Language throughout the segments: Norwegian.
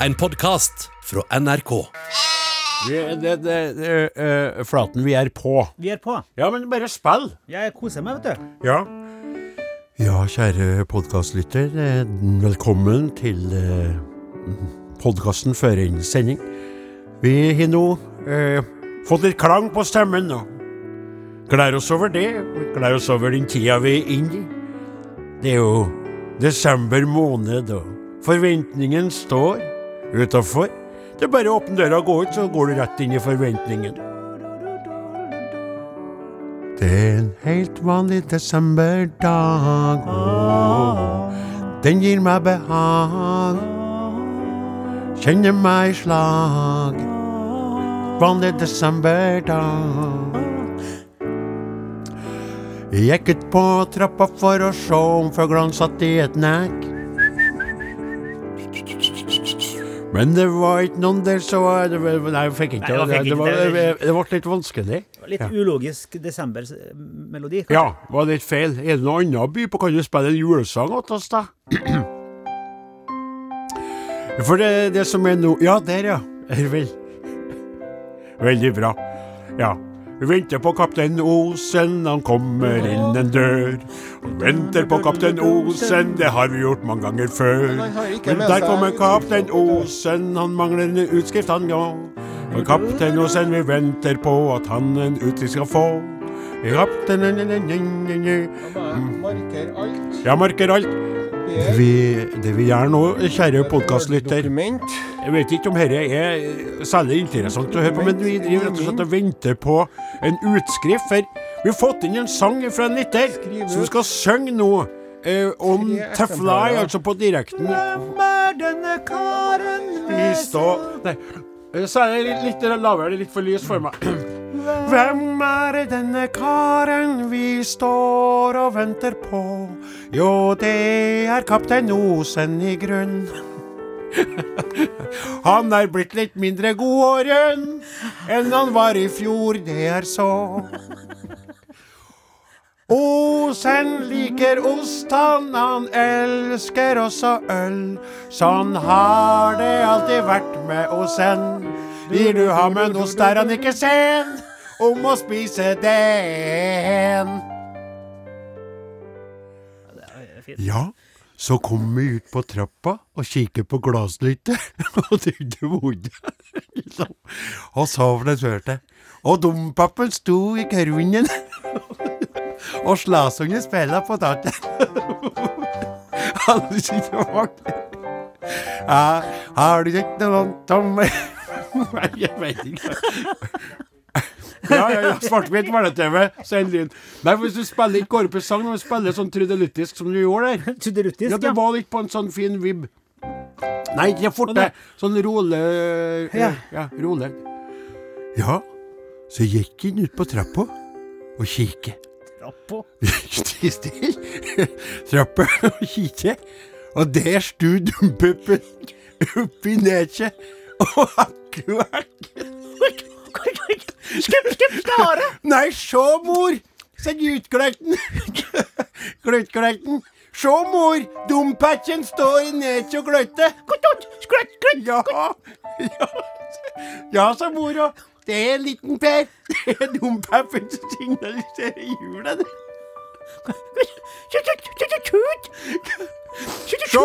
En podkast fra NRK. Det, det, det, det, eh, Flaten, vi er på. Vi er på. Ja, men bare spill. Jeg koser meg, vet du. Ja. Ja, kjære podkastlytter. eh, Velkommen til eh, podkasten før en sending. Vi har nå eh, fått litt klang på stemmen og gleder oss over det. og Gleder oss over den tida vi er inne i. Det er jo desember måned, og forventningen står utafor. Det er bare å åpne døra og gå ut, så går du rett inn i forventningen. Det er en helt vanlig desemberdag. Den gir meg behag. Kjenner meg i slag. Vanlig desemberdag. Gikk ut på trappa for å se om fuglene satt i et nek. Men det var ikke noen der, så det, Nei, jeg fikk ikke Nei, det. man fikk Det, ikke var, det. det ble litt vanskelig. Litt Ja. ulogisk desembermelodi. kanskje? Ja, var litt feil. Er det noe annet by på? Kan du spille en julesang til oss, da? For det, det som er nå Ja, der, ja. Vel. Veldig bra. Ja. Vi venter på kaptein Osen, han kommer inn en dør. Vi venter på kaptein Osen, det har vi gjort mange ganger før. Men der kommer kaptein Osen, han mangler en utskrift, han nå. Og kaptein Osen, vi venter på at han en utskrift skal få. Kaptein Marker alt. Ja, marker alt. Det vi, det vi gjør nå, kjære podkastlytter. Jeg vet ikke om dette er særlig interessant å høre på, men vi driver rett og slett og venter på en utskrift. For vi har fått inn en sang fra en lytter som skal synge nå eh, om Tre To Fly, eksemplarer. altså på direkten. Hvem er denne karen Vi står eh, så er det litt, litt lavere, det er litt for lys for meg. Hvem er denne karen vi står og venter på? Jo, det er kaptein Osen i grunn. Han er blitt litt mindre godåren enn han var i fjor, det er så. Osen liker ost, han, han elsker også øl. Sånn har det alltid vært med Osen. Vil du ha med en ost, er han ikke sen om å spise den. Ja, så kom vi ut på trappa og kikket på glasslyttet, og trodde vondt. Liksom. Og så ble det. Og dompapen sto i grunnen og slasungen spilla på taket. Alle sitter og vakler. Ja, har du ikke noe vondt om meg? Jeg vet ikke. Ja, ja, ja, svart-hvitt barne-TV, send lyd. Nei, hvis du spiller ikke går opp i sang, men spiller sånn trudeluttisk som du gjorde der. Trudeluttisk, Ja, det var litt på en sånn fin vib. Nei, ikke forte. Sånn rolig Ja. ja. rolig. Ja, så gikk han ut på trappa og kikket. Trappa? Ti stille. Trappa og kikket. Og der sto dumpuppen oppi neset og hakk-hakk. Skupp, skupp, skare! Nei, sjå, mor! Se utgløtten. Gløttgløtten. Sjå, mor! Dompatchen står i neset og gløtter. Skvett, skvett. Ja, ja. Ja, sa mora. Det er en liten Per. Det er dompapen som signaliserer hjulet. Tut, Så,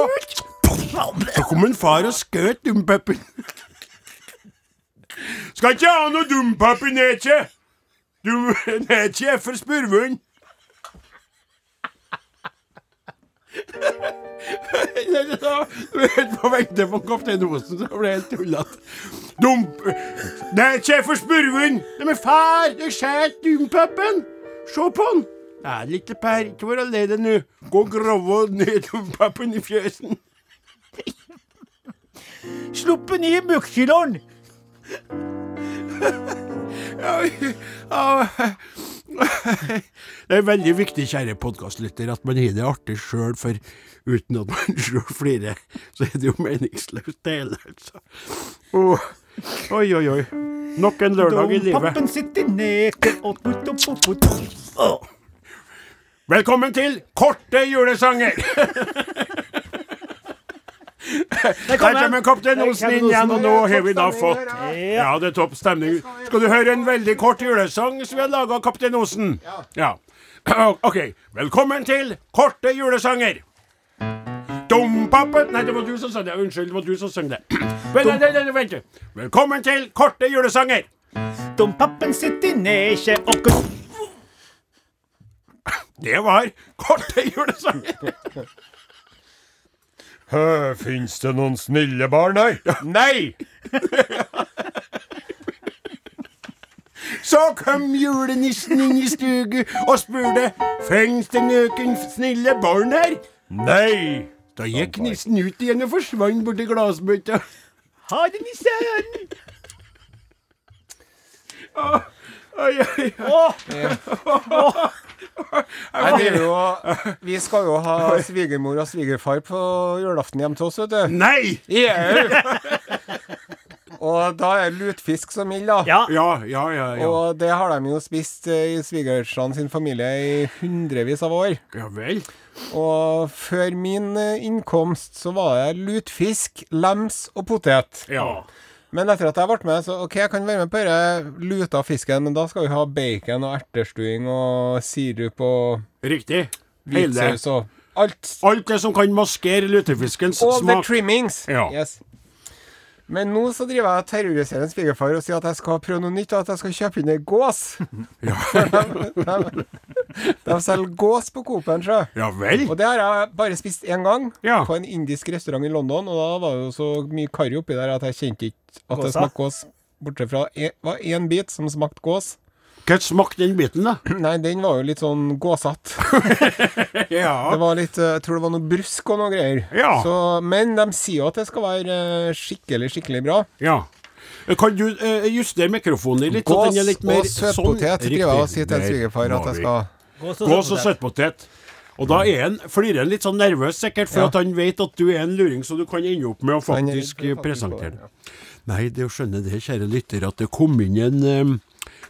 så kom en far og skjøt dompapen. Skal ikke ha noe dumpap i neset. Du, neset er for spurvehund. Du er helt på vente på kaptein Osen, så ble det helt tullete. Dump... Det er for spurvund. Men far, du skjøt dumpapen! Se på han. Ja, lille Per, ikke vær lei deg nå. Gå og grave ned dumpapen i fjøsen. Slupp den i mukkhylleren! Det er veldig viktig, kjære podkastlytter, at man har det artig sjøl, for uten at man sjøl flirer, så er det jo meningsløst, det hele, altså. Oh. Oi, oi, oi. Nok en lørdag i livet. Pappen sitter ned. Velkommen til Korte julesanger! Der kommer kaptein Osen inn igjen, og nå har vi da fått Ja. Det er topp stemning. Skal du høre en veldig kort julesang som vi har laga, kaptein Osen? Ja. OK. Velkommen til Korte julesanger. Dompapen Nei, det var du som sang det. Unnskyld, det var du som sang det. Vent, nei, vent. Velkommen til Korte julesanger. Dompappen sitter i neset og Det var Korte julesanger. Hø, Fins det noen snille barn her? Nei! Så kom julenissen inn i stugu og spurte Fins det noen snille barn her? Nei! Da gikk nissen ut igjen og forsvant borti glassbøtta. Ha det, nissen! Oi, oi, oi. Åh, Nei, det er jo, vi skal jo ha svigermor og svigerfar på julaften hjemme til oss, vet du. Nei! Og da er det lutfisk som gjelder, da. Ja. Ja, ja, ja. ja. Og det har de jo spist eh, i svigersene sin familie i hundrevis av år. Ja vel. Og før min eh, innkomst så var det lutfisk, lems og potet. Ja. Men etter at jeg ble med, så OK, jeg kan være med på denne luta fisken, men da skal vi ha bacon og ertestuing og sirup og Riktig. Hvitsaus og alt. Alt det som kan maskere lutefiskens All the trimmings. Ja. Yes. Men nå så driver jeg og terroriserer en svigerfar og sier at jeg skal prøve noe nytt, og at jeg skal kjøpe inn ei gås. de, de, de selger gås på Coop-en, sjø. Ja vel. Og det har jeg bare spist én gang, Ja. på en indisk restaurant i London. Og da var det jo så mye karri oppi der at jeg kjente ikke at det smakte gås. Bortsett fra en, var én bit som smakte gås. Hva smakte den biten, da? Nei, den var jo litt sånn gåsete. Ja. Det var litt eh, Jeg tror det var noe brusk og noe greier. Ja. Så, men de sier jo at det skal være eh, skikkelig, skikkelig bra. ja. Kan du uh, justere mikrofonen din litt? Gås er litt mer og søtpotet sånn? driver jeg og sier til svigerfar at jeg skal Gås og Gås og søtpotet. Og da er han, flirer han litt sånn nervøs, sikkert, for Ja. at han vet at du er en luring, så du kan ende opp med å faktisk er faktisk presentere bare, ja. Nei, det å skjønne det, kjære lytter, at det kom inn en eh,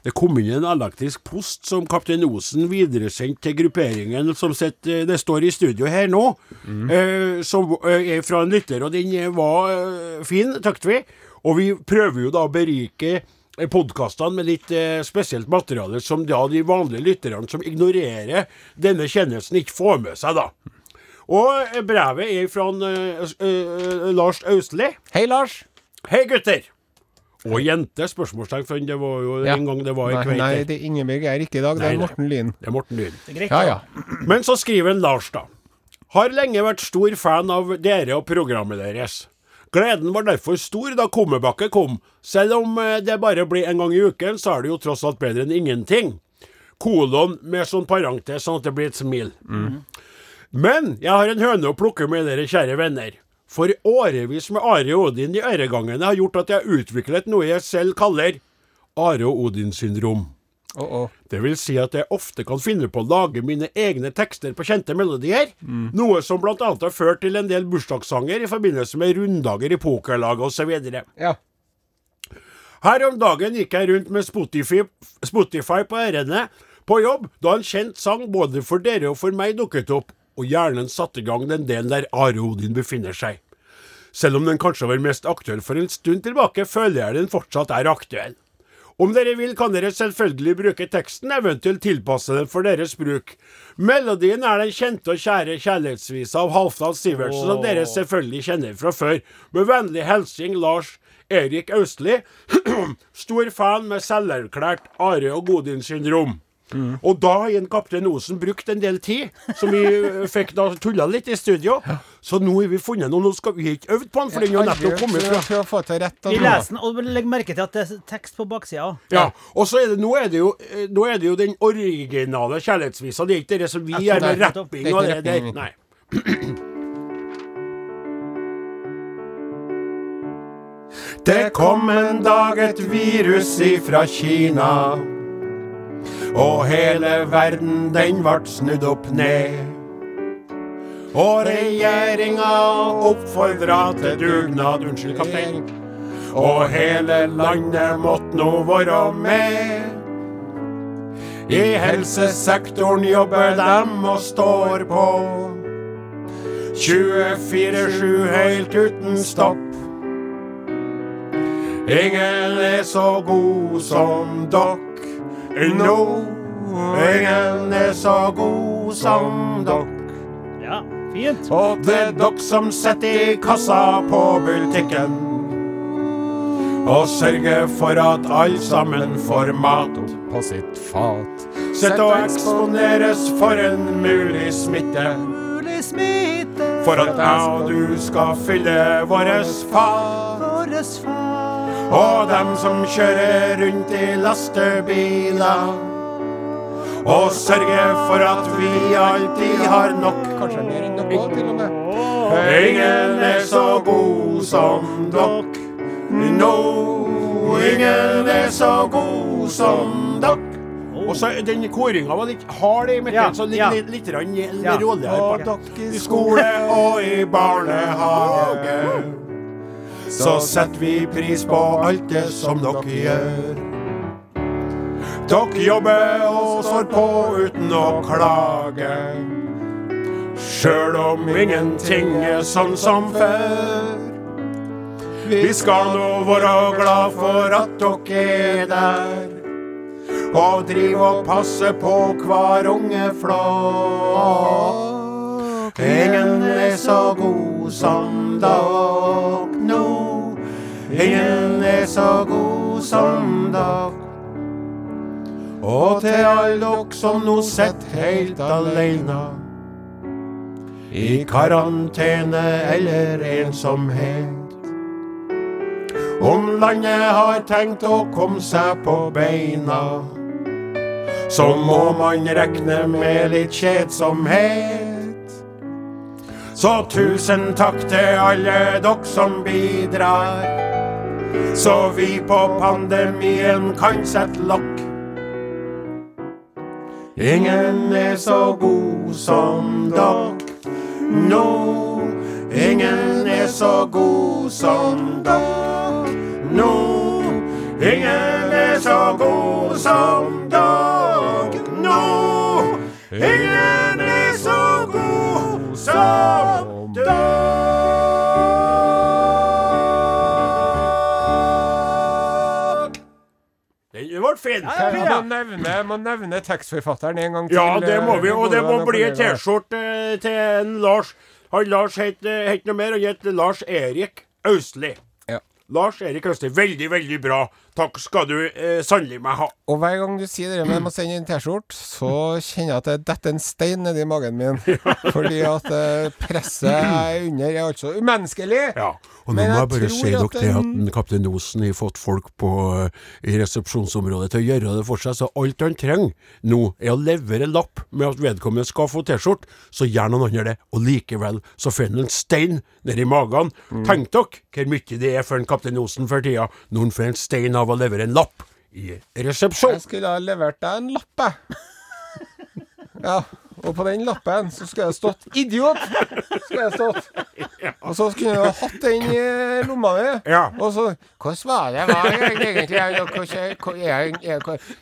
det kom inn en elektrisk post som kaptein Osen videresendte til grupperingen som sitter, det står i studio her nå, Mm. eh, som eh, er fra en lytter, og den eh, var eh, fin, takket vi. Og vi prøver jo da å berike podkastene med litt eh, spesielt materiale som da de vanlige lytterne som ignorerer denne kjennelsen, ikke får med seg, da. Og eh, brevet er fra en, uh, uh, Lars Austli. Hei, Lars. Hei, gutter! Og jente, spørsmålstegn, for det var jo Ja. en gang det var ei Nei, kveite. nei, det er Ingebjørg er ikke i dag. Det er. Morten Lyn. Det er Morten Lyn. Ja, ja. Men så skriver en Lars, da. Har lenge vært stor fan av dere og programmet deres. Gleden var derfor stor da Kummerbakke kom. Selv om eh, det bare blir en gang i uken, så er det jo tross alt bedre enn ingenting. Kolon med sånn parentes, sånn at det blir et smil. Men jeg har en høne å plukke med dere, kjære venner. For årevis med Are og Odin i øregangene har gjort at jeg har utviklet noe jeg selv kaller Are og Odin-syndrom. Å, -oh. Det vil si at jeg ofte kan finne på å lage mine egne tekster på kjente melodier, noe som annet har ført til en del bursdagssanger i forbindelse med runddager i pokerlaget osv. Ja. Her om dagen gikk jeg rundt med Spotify, Spotify på ørene på jobb, da en kjent sang både for dere og for meg dukket opp, og hjernen satte i gang den delen der Are Odin befinner seg. Selv om den kanskje var mest aktuell for en stund tilbake, føler jeg den fortsatt er aktuell. Om dere vil, kan dere selvfølgelig bruke teksten, eventuelt tilpasse den for deres bruk. Melodien er den kjente og kjære kjærlighetsvisa av Halvdan Sivertsen, som dere selvfølgelig kjenner fra før. Med vennlig hilsen Lars Erik Austli, stor fan med selverklært Are og Godin-syndrom. Og da har en kaptein Osen brukt en del tid, som vi eh, fikk da tulla litt i studio. Så nå har vi funnet noe. Nå skal vi ikke øvd på den, for den har nettopp kommet fra For å få til rett. Vi leser den, og legg merke til at det er tekst på baksida. Ja, og så er det, nå, er det jo, eh, nå er det jo den originale kjærlighetsvisa. Det er ikke det som vi gjør med rapping og det der. Nei. Det kom en dag et virus ifra Kina, og hele verden den vart snudd opp ned. Og regjeringa oppfordra til dugnad, unnskyld, kaptein. Og hele landet måtte nå være med. I helsesektoren jobber dem og står på. 24-7 helt uten stopp. Ingen er så god som dokk. No, ingen er så god som dokk. Ja, fint. Og det er dere som sitter i kassa på butikken og sørger for at alle sammen får mat På sitt fat. Sitt og eksponeres for en mulig smitte. For at jeg og du skal fylle våres fat. Og dem som kjører rundt i lastebiler. Og sørger for at vi alltid har nok. Kanskje mer enn noe, til og med. Ingen er så god som dere. No, ingen er så god som dere. Og så Den koringa var litt hard i midten, Ja, så litt, ja. litt, litt, litt, litt litt, litt, litt på- dere I skole og i barnehage så setter vi pris på alt det som dere gjør. Dere jobber og står på uten å klage. Sjøl om ingenting er sånn som før. Vi skal nå være glad for at dere er der. Og drive og passe på hver unge flå. Ingen er så god som dere. Ingen er så god som dere. Og til alle dere som nå sitter helt aleine. I karantene eller ensomhet. Om landet har tenkt å komme seg på beina, så må man regne med litt kjedsomhet. Så tusen takk til alle dere som bidrar, så vi på pandemien kan sette lokk. Ingen er så god som dokk nå. Ingen er så god som dokk nå. Ingen er så god som dokk nå. Ingen Den Ja, ja, Jeg må nevne, må nevne tekstforfatteren en gang til. Ja, det må vi, og det må bli en. T-skjorte eh, til en Lars. Han Lars het eh, het noe mer, han het Lars Erik Austli. Ja. Lars Erik Austli, veldig, veldig bra. Takk skal du eh, sannelig meg ha. Og hver gang du sier det med å sende en T-skjorte, så kjenner jeg at det detter en stein nedi magen min. Fordi at eh, presset jeg er under, er altså umenneskelig. Ja. Og nå må jeg bare si dere det at den- en kaptein Osen har fått folk på, eh, i resepsjonsområdet til å gjøre det for seg, så alt han trenger nå er å levere lapp med at vedkommende skal få T-skjorte, så gjør noen andre det, og likevel så får han en stein nedi magen. Mm. Tenk dere hvor mye det er for en kaptein Osen for tida, når han får en stein av å levere en lapp i resepsjon. Jeg skulle ha levert deg en lapp, jeg. Ja, og på den lappen så skulle jeg stått 'idiot'. Skulle jeg stått. Og så skulle ha hatt den i lomma. Ja. Og så Hvordan var det var egentlig?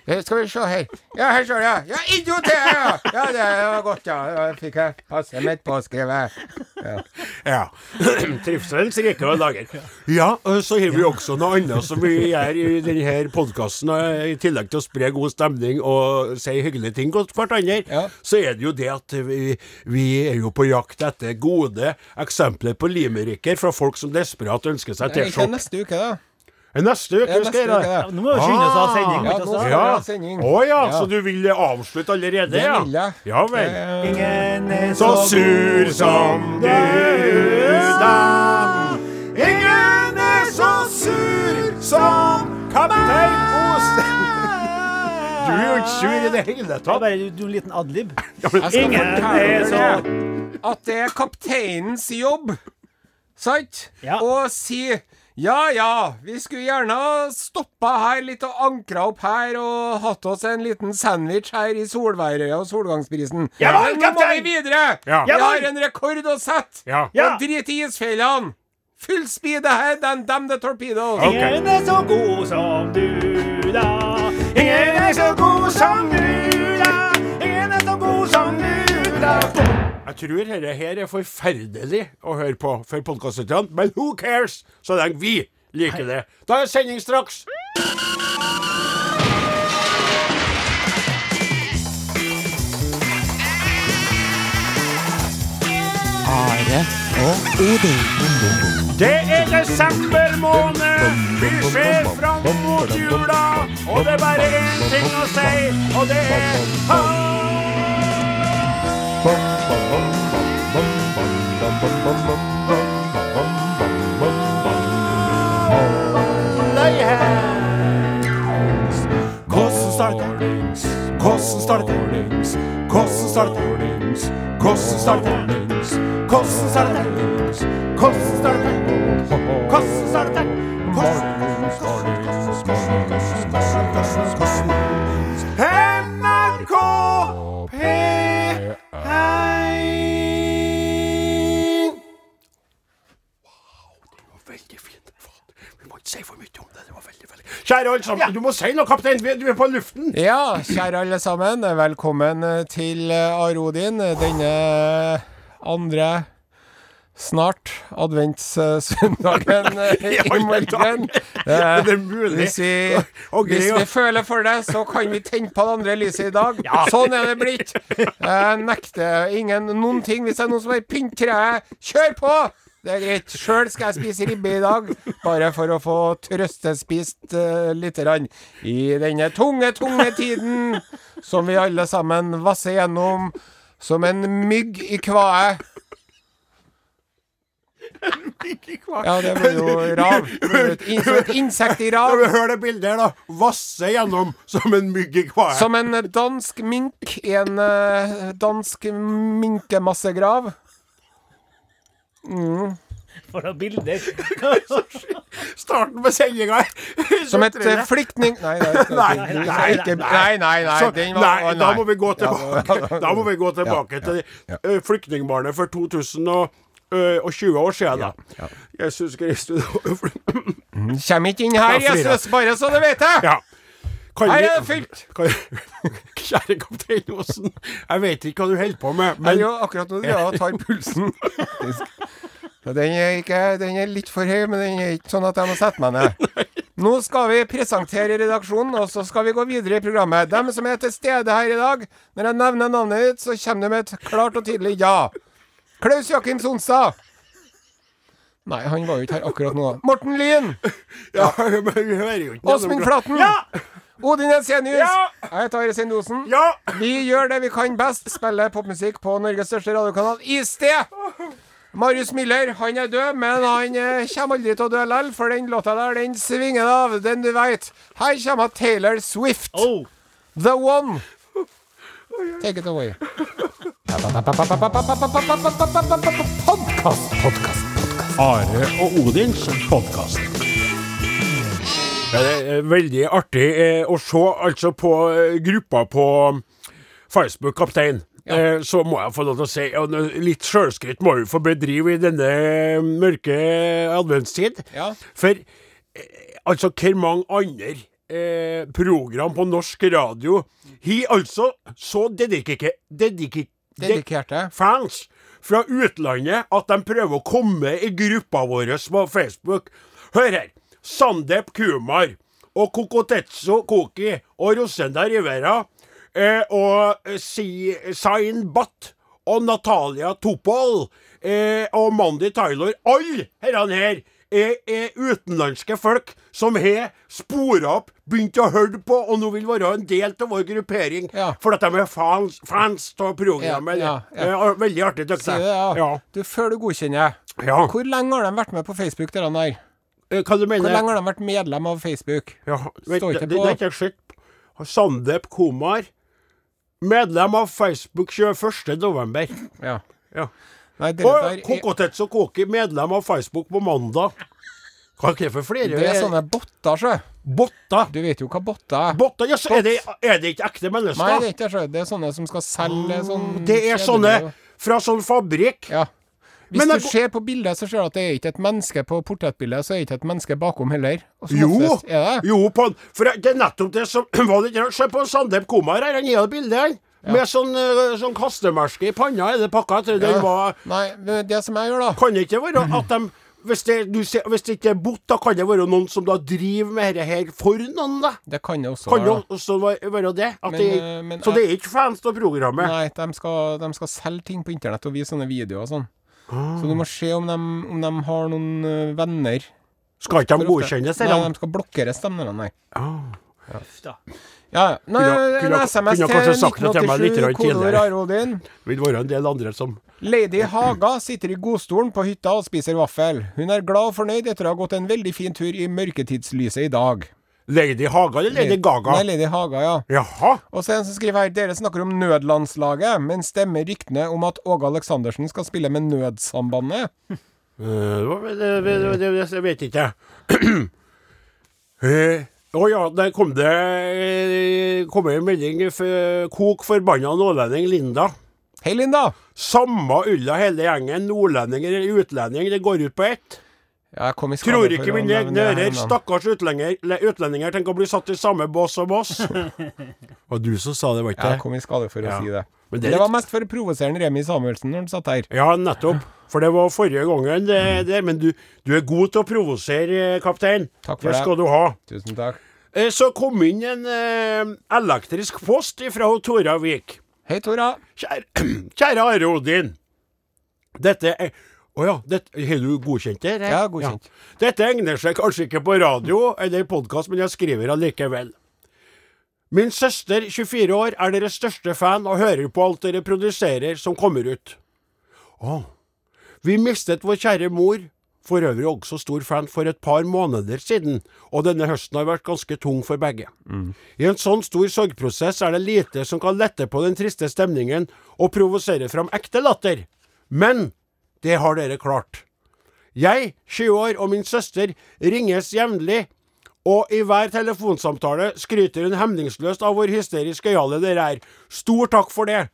Jeg, skal vi se her. Ja, her står det. Ja, 'idiot'! Ja, ja det var godt, ja. Da fikk jeg passet mitt påskrevet. Ja. Trivselens rike og lager. Ja, så har vi også noe annet som vi gjør i denne podkasten. I tillegg til å spre god stemning og si hyggelige ting til hverandre, Ja. så er det jo det at vi, vi er jo på jakt etter gode eksempler på limericker fra folk som desperat ønsker seg T-skjorte. neste uke, da. Neste uke Det skal neste uke, det. Ja, nå må vi skynde oss å ha sending. Ja, nå skal Ja. vi ha sending. Å ja, Ja. så du vil avslutte allerede? Det vil jeg. Ja vel. Ingen er Så sur som du da. Ingen er så sur som kaptein. Du jo ikke sur i det hele tatt. bare du- en liten adlib. Ingen er dere så at det er kapteinens jobb, sant? Ja. Å si ja ja, vi skulle gjerne ha stoppa her litt og ankra opp her og hatt oss en liten sandwich her i Solværøya og Solgangsprisen. Ja, Men nå må vi videre! Ja. Vi har en rekord å sette! Ja. Og drit i isfjellene! Full speed ahead and damn the torpedoes! Okay. Ingen er så god som du, da. Ingen er så god som du da. Ingen er så god som du da. Jeg tror dette her er forferdelig å høre på for podkastlytterne, men who cares, så lenge vi liker det. Da er sending straks. Are og Odin. Det er desember måned. Vi ser fram mot jula. Og det er bare én ting å si, og det er ha! Hvordan starter Hvordan starter. Hvordan starter. Hvordan starter. Hvordan starter. Hvordan starter. Hvordan starter. NRK Kjære alle sammen, du må si noe, kaptein. Du er på luften. Ja, kjære alle sammen. Velkommen til eh, Arodin denne andre snart adventssøndagen eh, i morgen. Eh? Hvis vi, hvis vi føler for det, så kan vi tenne på det andre lyset i dag. Sånn er det blitt. Jeg nekter ingen noen ting. Hvis det er noen som har pynt treet, kjør på! Det er greit. Sjøl skal jeg spise ribbe i dag, bare for å få trøstespist uh, lite grann i denne tunge, tunge tiden som vi alle sammen vasser gjennom som en mygg i kvae. Ja, det blir jo rav. Det blir et in- et insekt i rav. Hør det bildet her, da. Vasse gjennom som en mygg i kvae. Som en dansk mink i en eh, dansk minkemassegrav. For noen bilder. Starten på sendinga her. Som et uh, flyktning... Nei, nei, Nei, nei, da må vi gå tilbake Da må vi gå tilbake til eh, flyktningbarnet for 2020 år siden. da. Jesus Kristus Kjem ikke inn her, Jesus, bare så du vet det! Her er det fylt! Kjære kaptein Osen, jeg vet ikke hva du holder på med, Jeg men jo akkurat nå og tar pulsen. Den er, ikke, den er litt for høy, men den er ikke sånn at jeg må sette meg ned. Nå skal vi presentere redaksjonen, og så skal vi gå videre i programmet. Dem som er til stede her i dag, når jeg nevner navnet ditt, så kommer de med et klart og tydelig ja. Klaus Jakim Sonstad. Nei, han var jo ikke her akkurat nå. Morten Lyn. ja, men vi hører jo ikke Åsmund Flaten. Ja! Odin Jensenius, Ja! Jeg heter Are Sendosen. Ja! Vi gjør det vi kan best, spiller popmusikk på Norges største radiokanal i sted. Marius Miller han er død, men han eh, kommer aldri til å dø likevel, for den låta der, den svinger av, den du veit. Her kommer Taylor Swift. Oh. The One. Take it away. Podkast, podkast. Are og Odins podkast. Det er veldig artig eh, å se altså på eh, gruppa på Facebook, kaptein. Eh, så må jeg få lov til å si og Litt sjølskryt må vi få bedrive i denne mørke adventstid. Ja. For eh, altså, hvor mange andre eh, program på norsk radio har altså så dedikerte dedike, Dedikerte. fans fra utlandet at de prøver å komme i gruppa vår på Facebook. Hør her. Sandep Kumar og Kokotetso Koki og Rosenda Rivera eh, og eh, si, Zain Batt og Natalia Topol eh, og Mandy Tyler. Alle herrene her er, er utenlandske folk som har spora opp, begynt å høre på, og nå vil være en del av vår gruppering. Ja. For at de er fans, fans av programmet. Ja, ja. Eh, Veldig artig. dere. Du, før du godkjenner, Ja. hvor lenge har de vært med på Facebook, dere der? Eh, Hva du mener Hvor lenge har de vært medlem av Facebook? Ja, vet, Står det, ikke det, på- det er ikke sett. Sandep Komar. Medlem av Facebook 21. november. Ja. Ja. Nei, det Og der er, Koki, medlem av Facebook på mandag. Hva er det for flere? det er sånne botter, sjø. Botter. Du vet jo hva botter er. Botter, så er det, er det ikke ekte mennesker? Nei, det er ikke det. Det er sånne som skal selge sånn Det er sånne fra sånn fabrikk. Ja. Hvis Men du jeg- ser på bildet, så ser du at det er ikke et menneske på portrettbildet, så er det ikke et menneske bakom heller. Jo, det. jo på, for det er nettopp det som var litt rart. Se på Sandeep Kumar her, han er jo bildet her. Med sånn, eh, sånn kastemerske i panna er det pakka. Jeg tror den var Nei, men det som jeg gjør, da Kan det ikke være at de hvis det, du ser, hvis det ikke er bot, da kan det være noen som da driver med dette her for noen, da. Det kan det også Kan det være. da. også være det? At Men, det eh, men så det er ikke fans av programmet? Nei, de skal, de skal selge ting på internett og vise sånne videoer og sånn. Så du må se om de, om de har noen eh, venner. Skal ikke de godkjennes, eller? Nei, de skal blokkere stemmene, nei. Ah. Da. Ja, ja. Nei, Kunne- en kunne- SMS kunne til meg litt til 1987, kodeord. Arodin. Vil være en del andre som Lady Haga sitter i godstolen på hytta og spiser vaffel. Hun er glad og fornøyd etter å ha gått en veldig fin tur i mørketidslyset i dag. Lady Haga eller Lady Gaga? Nei, Lady Haga, ja. Jaha. Og så er en som skriver her Dere snakker om nødlandslaget, men stemmer ryktene om at Åge Aleksandersen skal spille med Nødsambandet? Eh, det, det, jeg vet ikke. Eh, Å ja, der kom det eh, kom en melding for kok forbanna nordlending Linda. Hei, Linda! Samme ulla hele gjengen, nordlendinger eller utlending, det går ut på ett. Ja, jeg kom i skade Tror ikke mine ører. Stakkars utlendinger, utlendinger tenker å bli satt i samme bås som oss. Det var du som sa det, var ikke Jeg kom i skade for å Ja. si det. Men Det, det var mest for å provosere Remi Samuelsen når han satt her. Ja, nettopp. For det var forrige gangen, det, det. Men du, du er god til å provosere, eh, kaptein. Takk for det det. skal du ha. Tusen takk. Eh, Så kom inn en eh, elektrisk post fra Tora Vik. Hei, Tora. Kjære, kjære Are Odin. Dette er Å ja, har du godkjent det? Ja, godkjent. Dette egner seg kanskje ikke på radio eller podkast, men jeg skriver allikevel. Min søster, 24 år, er deres største fan og hører på alt dere produserer som kommer ut. Å. Vi mistet vår kjære mor, for øvrig også stor fan, for et par måneder siden, og denne høsten har vært ganske tung for begge. I en sånn stor sorgprosess er det lite som kan lette på den triste stemningen og provosere fram ekte latter. Men det har dere klart. Jeg, 20 år, og min søster ringes jevnlig, og i hver telefonsamtale skryter hun hemningsløst av hvor hysterisk gøyale dere er. Stor takk for det!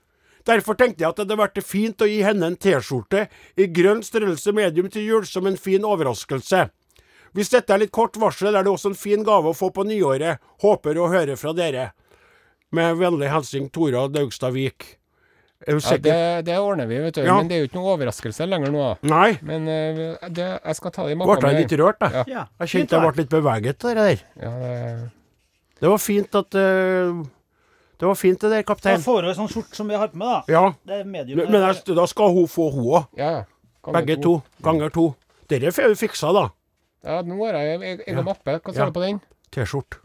Derfor tenkte jeg at det hadde vært fint å gi henne en T-skjorte i grønn størrelse medium til jul som en fin overraskelse. Hvis dette er litt kort varsel, er det også en fin gave å få på nyåret. Håper å høre fra dere. Med vennlig hilsen Tora Daugstad Vik. Er Ja, det, det ordner vi, vet du. Ja. Men det er jo ikke noe overraskelse lenger nå. Nei. Men uh, det, jeg skal ta det i Ble magen. jeg litt rørt, da. Ja. Ja. Jeg kjente jeg ble litt beveget av det der. Det, Det var fint at uh, Det var fint det der, kaptein. får hun en sånn skjorte som vi har på med, da. Ja. Det er medium. Men jeg, da skal hun få hun òg. ja. Begge to. Ganger to. Dere får vi fiksa, da. Ja, nå har jeg egen mappe. Hva sier du på den? T-skjorte.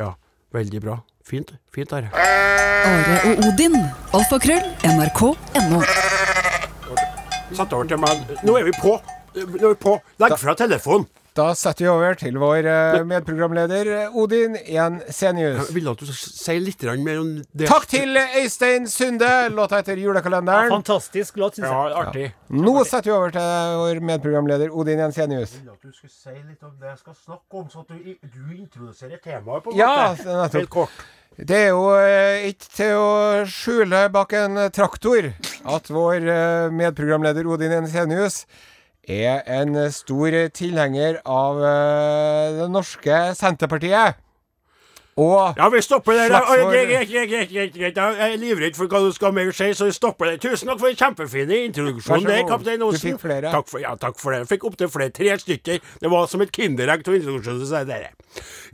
Ja. Veldig bra. Fint. Fint, Are. Are og Odin. Alfakrøll. NRK.no. Satt over til meg. Nå er vi på. Nå er vi på. Legg fra telefonen. Da setter vi over til vår eh, medprogramleder Odin Jensenius. Jeg vil at du sier si litt mer om det. Takk til Øystein Sunde, låta etter julekalenderen. Ja, Fantastisk låt, syns Ja, jeg. artig. Nå setter vi over til vår medprogramleder Odin Jensenius. Jeg vil at du skulle si litt om det jeg skal snakke om, så at du, du introduserer temaet på en Ja, måte. det er nettopp. Helt kort. Det er jo eh, ikke til å skjule bak en traktor at vår eh, medprogramleder Odin Ensenius er en eh, stor tilhenger av eh, det norske Senterpartiet. Og Ja, vi stopper der. Greit, greit. Jeg er livredd for hva du skal mer si, så vi stopper der. Tusen takk for en kjempefin introduksjon der, kaptein Osen. Du fikk flere. Takk for, ja, takk for det. Jeg fikk opptil flere. Tre stykker. Det var som et kinderegg til introduksjonen. Så er det.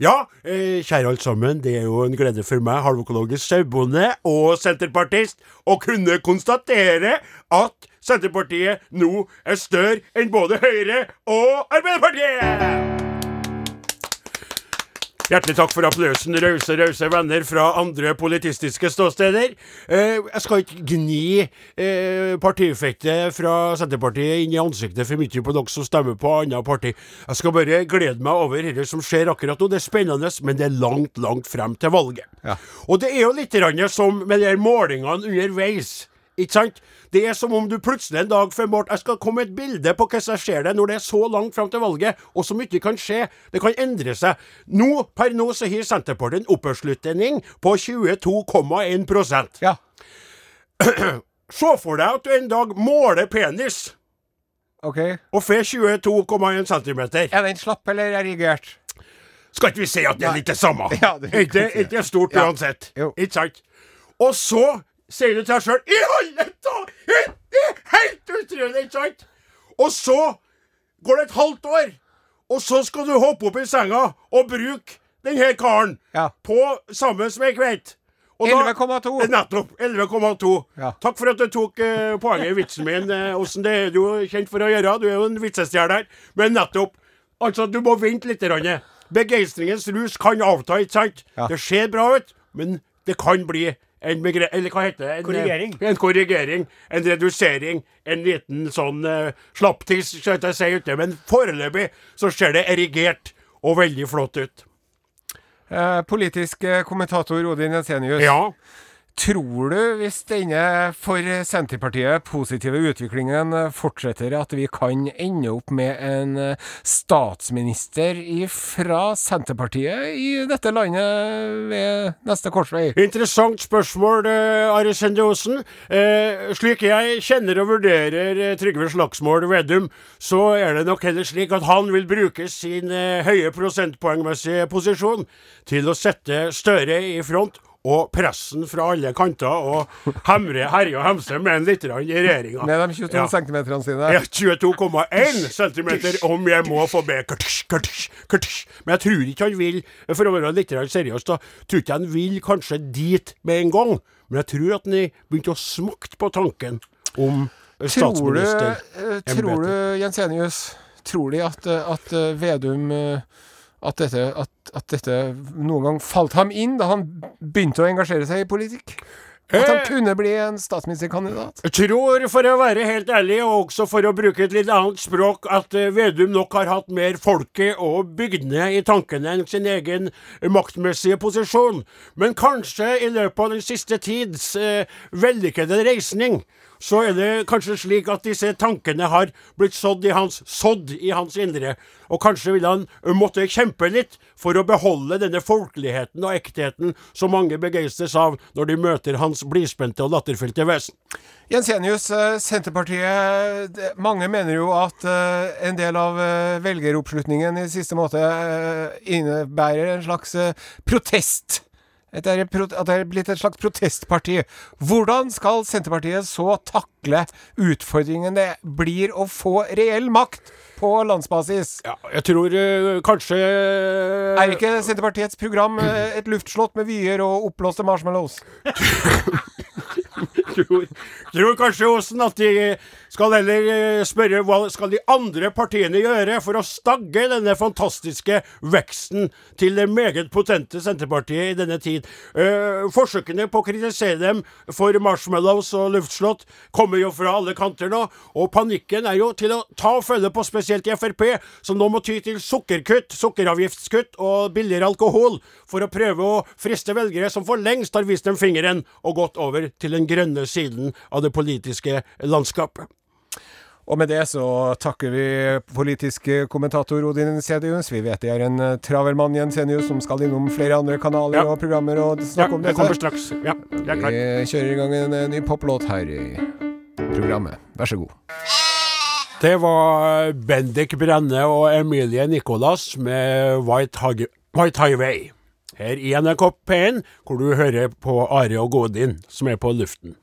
Ja, eh, kjære alle sammen. Det er jo en glede for meg, halvøkologisk sauebonde og senterpartist, å kunne konstatere at Senterpartiet nå er større enn både Høyre og Arbeiderpartiet! Hjertelig takk for applausen, rause, rause venner fra andre politistiske ståsteder. Eh, jeg skal ikke gni eh, partifettet fra Senterpartiet inn i ansiktet for mye på dere som stemmer på annet parti. Jeg skal bare glede meg over dette som skjer akkurat nå. Det er spennende, men det er langt, langt frem til valget. Ja. Og det er jo litt som med de målingene underveis. Ikke sant? Det er som om du plutselig en dag før mål Jeg skal komme et bilde på hvordan jeg ser det når det er så langt fram til valget, og så mye kan skje. Det kan endre seg. Nå, per nå så har Senterpartiet en oppslutning på 22,1% ja. Se for deg at du en dag måler penis OK. og får 22,1 cm. Er den slapp eller erigert? Skal ikke vi si at det er litt det samme? Ja, det- ikke, ikke stort Ja. uansett. Jo. Ikke sant? Og så sier du til deg sjøl I alle er helt utrolig, ikke sant? Og så går det et halvt år, og så skal du hoppe opp i senga og bruke denne karen Ja. på sammen som ei kveite. 11,2. Nettopp. 11,2. Ja. Takk for at du tok eh, poenget i vitsen min, eh. Det er du jo kjent for å gjøre. Du er jo en vitsestjerne her. Men nettopp. Altså, du må vente litt. Begeistringens rus kan avta, ikke sant? Ja. Det ser bra ut, men det kan bli en begre... Eller hva heter det? En, eh, Korrigering. En korrigering. En redusering. En liten sånn uh, slapptiss, skal jeg ikke si ute. Men foreløpig så ser det erigert og veldig flott ut. Eh, politisk eh, kommentator Odin Jensenius. Ja. Tror du, hvis denne for Senterpartiet positive utviklingen eh, fortsetter, at vi kan ende opp med en eh, statsminister fra Senterpartiet i dette landet ved neste korsvei? Interessant spørsmål, uh, Are Sende Osen. Eh, slik jeg kjenner og vurderer eh, Trygve Slagsmål Vedum, så er det nok heller slik at han vil bruke sin eh, høye prosentpoengmessige posisjon til å sette Støre i front. Og pressen fra alle kanter, og hemre, herje og hemse med en litt i regjeringa. Med de 22 Ja. centimeterne sine? Ja, 22,1 cm om jeg må få be. Men jeg tror ikke han vil, for å være litt seriøs, da, tror ikke han vil kanskje dit med en gang. Men jeg tror at han begynte begynt å smake på tanken om Tror du, eh, tror du Jensenius, tror de at, eh, at eh, Vedum at dette, at, at dette noen gang falt ham inn da han begynte å engasjere seg i politikk? At han Eh. kunne bli en statsministerkandidat? Jeg tror, for å være helt ærlig, og også for å bruke et litt annet språk, at eh, Vedum nok har hatt mer folket og bygdene i tankene enn sin egen maktmessige posisjon. Men kanskje i løpet av den siste tids eh, vellykkede reisning, så er det kanskje slik at disse tankene har blitt sådd i hans, sådd i hans indre. Og kanskje vil han måtte kjempe litt for å beholde denne folkeligheten og ektheten som mange begeistres av når de møter hans blidspente og latterfylte vesen. Jensenius, Senterpartiet Mange mener jo at en del av velgeroppslutningen i siste måte innebærer en slags protest. At det, er, blitt et slags protestparti. Hvordan skal Senterpartiet så takle utfordringen det blir å få reell makt på landsbasis? Ja, jeg tror ø, kanskje Er ikke Senterpartiets program eh, et luftslott med vyer og oppblåste marshmallows? tror, tror kanskje Osen at de skal heller eh, spørre hva skal de andre partiene gjøre for å stagge denne fantastiske veksten til det meget potente Senterpartiet i denne tid. Uh, forsøkene på å kritisere dem for marshmallows og luftslott kommer jo fra alle kanter nå, og panikken er jo til å ta og følge på spesielt i Frp, som nå må ty til sukkerkutt, sukkeravgiftskutt og billigere alkohol for å prøve å friste velgere som for lengst har vist dem fingeren og gått over til den grønne siden av det politiske landskapet. Og med det så takker vi politisk kommentator Odin Sedius. Vi vet det er en eh, travel mann Jensenius som skal innom flere andre kanaler Ja. og programmer og Ja, snakke om jeg kommer straks. Ja, jeg er klar. Vi kjører i gang en eh, ny poplåt her i programmet. Vær så god. Det var Bendik Brenne og Emilie Nicolas med White, Hig White Highway. Her i NRK P1, hvor du hører på Are og Godin, som er på luften.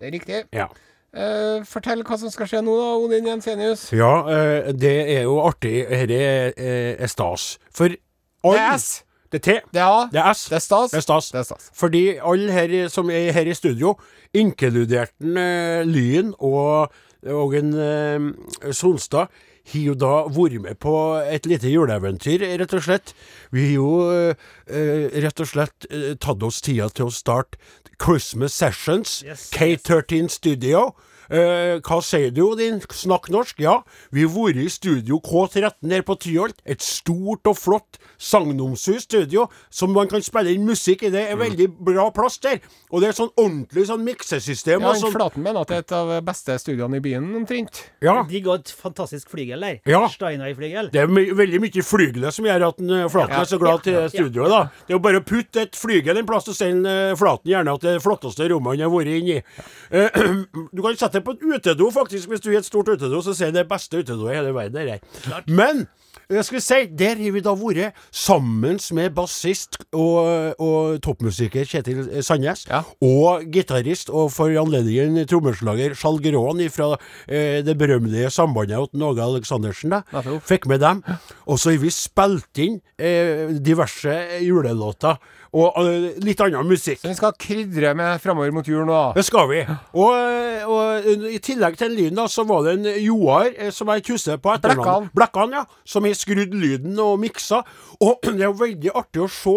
Det er riktig. Ja. Uh, fortell hva som skal skje nå, da, Odin Jensenius. Ja, uh, det er jo artig. Dette er, er, er stas. For Det er S. Det er T. Det er A. Det er S. Det er stas. Det er stas. Det er stas. Fordi alle her som er her i studio, inkludert eh, Lyn og, og en eh, Sonstad, har jo da vært med på et lite juleeventyr, rett og slett. Vi har jo eh, eh, rett og slett eh, tatt oss tida til å starte Christmas Sessions, Yes, K13 Studio. Eh, hva sier du, din snakk norsk? Ja, vi har vært i studio K13 her på Tyholt. Et stort og flott sagnomsust studio som man kan spille inn musikk i. Det er veldig bra plass der. Og det er sånn ordentlig sånn miksesystem. Ja, sånn, Flaten mener at det er et av de beste studioene i byen, omtrent. ja, De ga et fantastisk flygel der. Ja. Steinøy-flygel. det er my veldig mye flygelet som gjør at en, eh, Flaten er så glad til studioet. da. Det er jo bare å putte et flygel en plass, og sende eh, Flaten gjerne at det det flotteste rommet han har vært inne i. Eh, du kan sette det på et utedo, faktisk. Hvis du har et stort utedo, så sier det beste utedoet i hele verden. Der. Men jeg skulle si, der har vi da vært sammen med bassist og, og toppmusiker Kjetil Sandnes, Ja. og gitarist og for anledningen trommeslager Skjal Grån fra eh, det berømmelige sambandet til Åge Aleksandersen. da. Fikk med dem. Og så har vi spilt inn eh, diverse julelåter og uh, litt annen musikk. Så vi skal krydre med framover mot jul nå. Det skal vi. Og, og i tillegg til den lyden, da, så var det en Joar som jeg tusser på etternavn. Blekkan. Blekkan, ja. Som har skrudd lyden og miksa. Og det er veldig artig å se.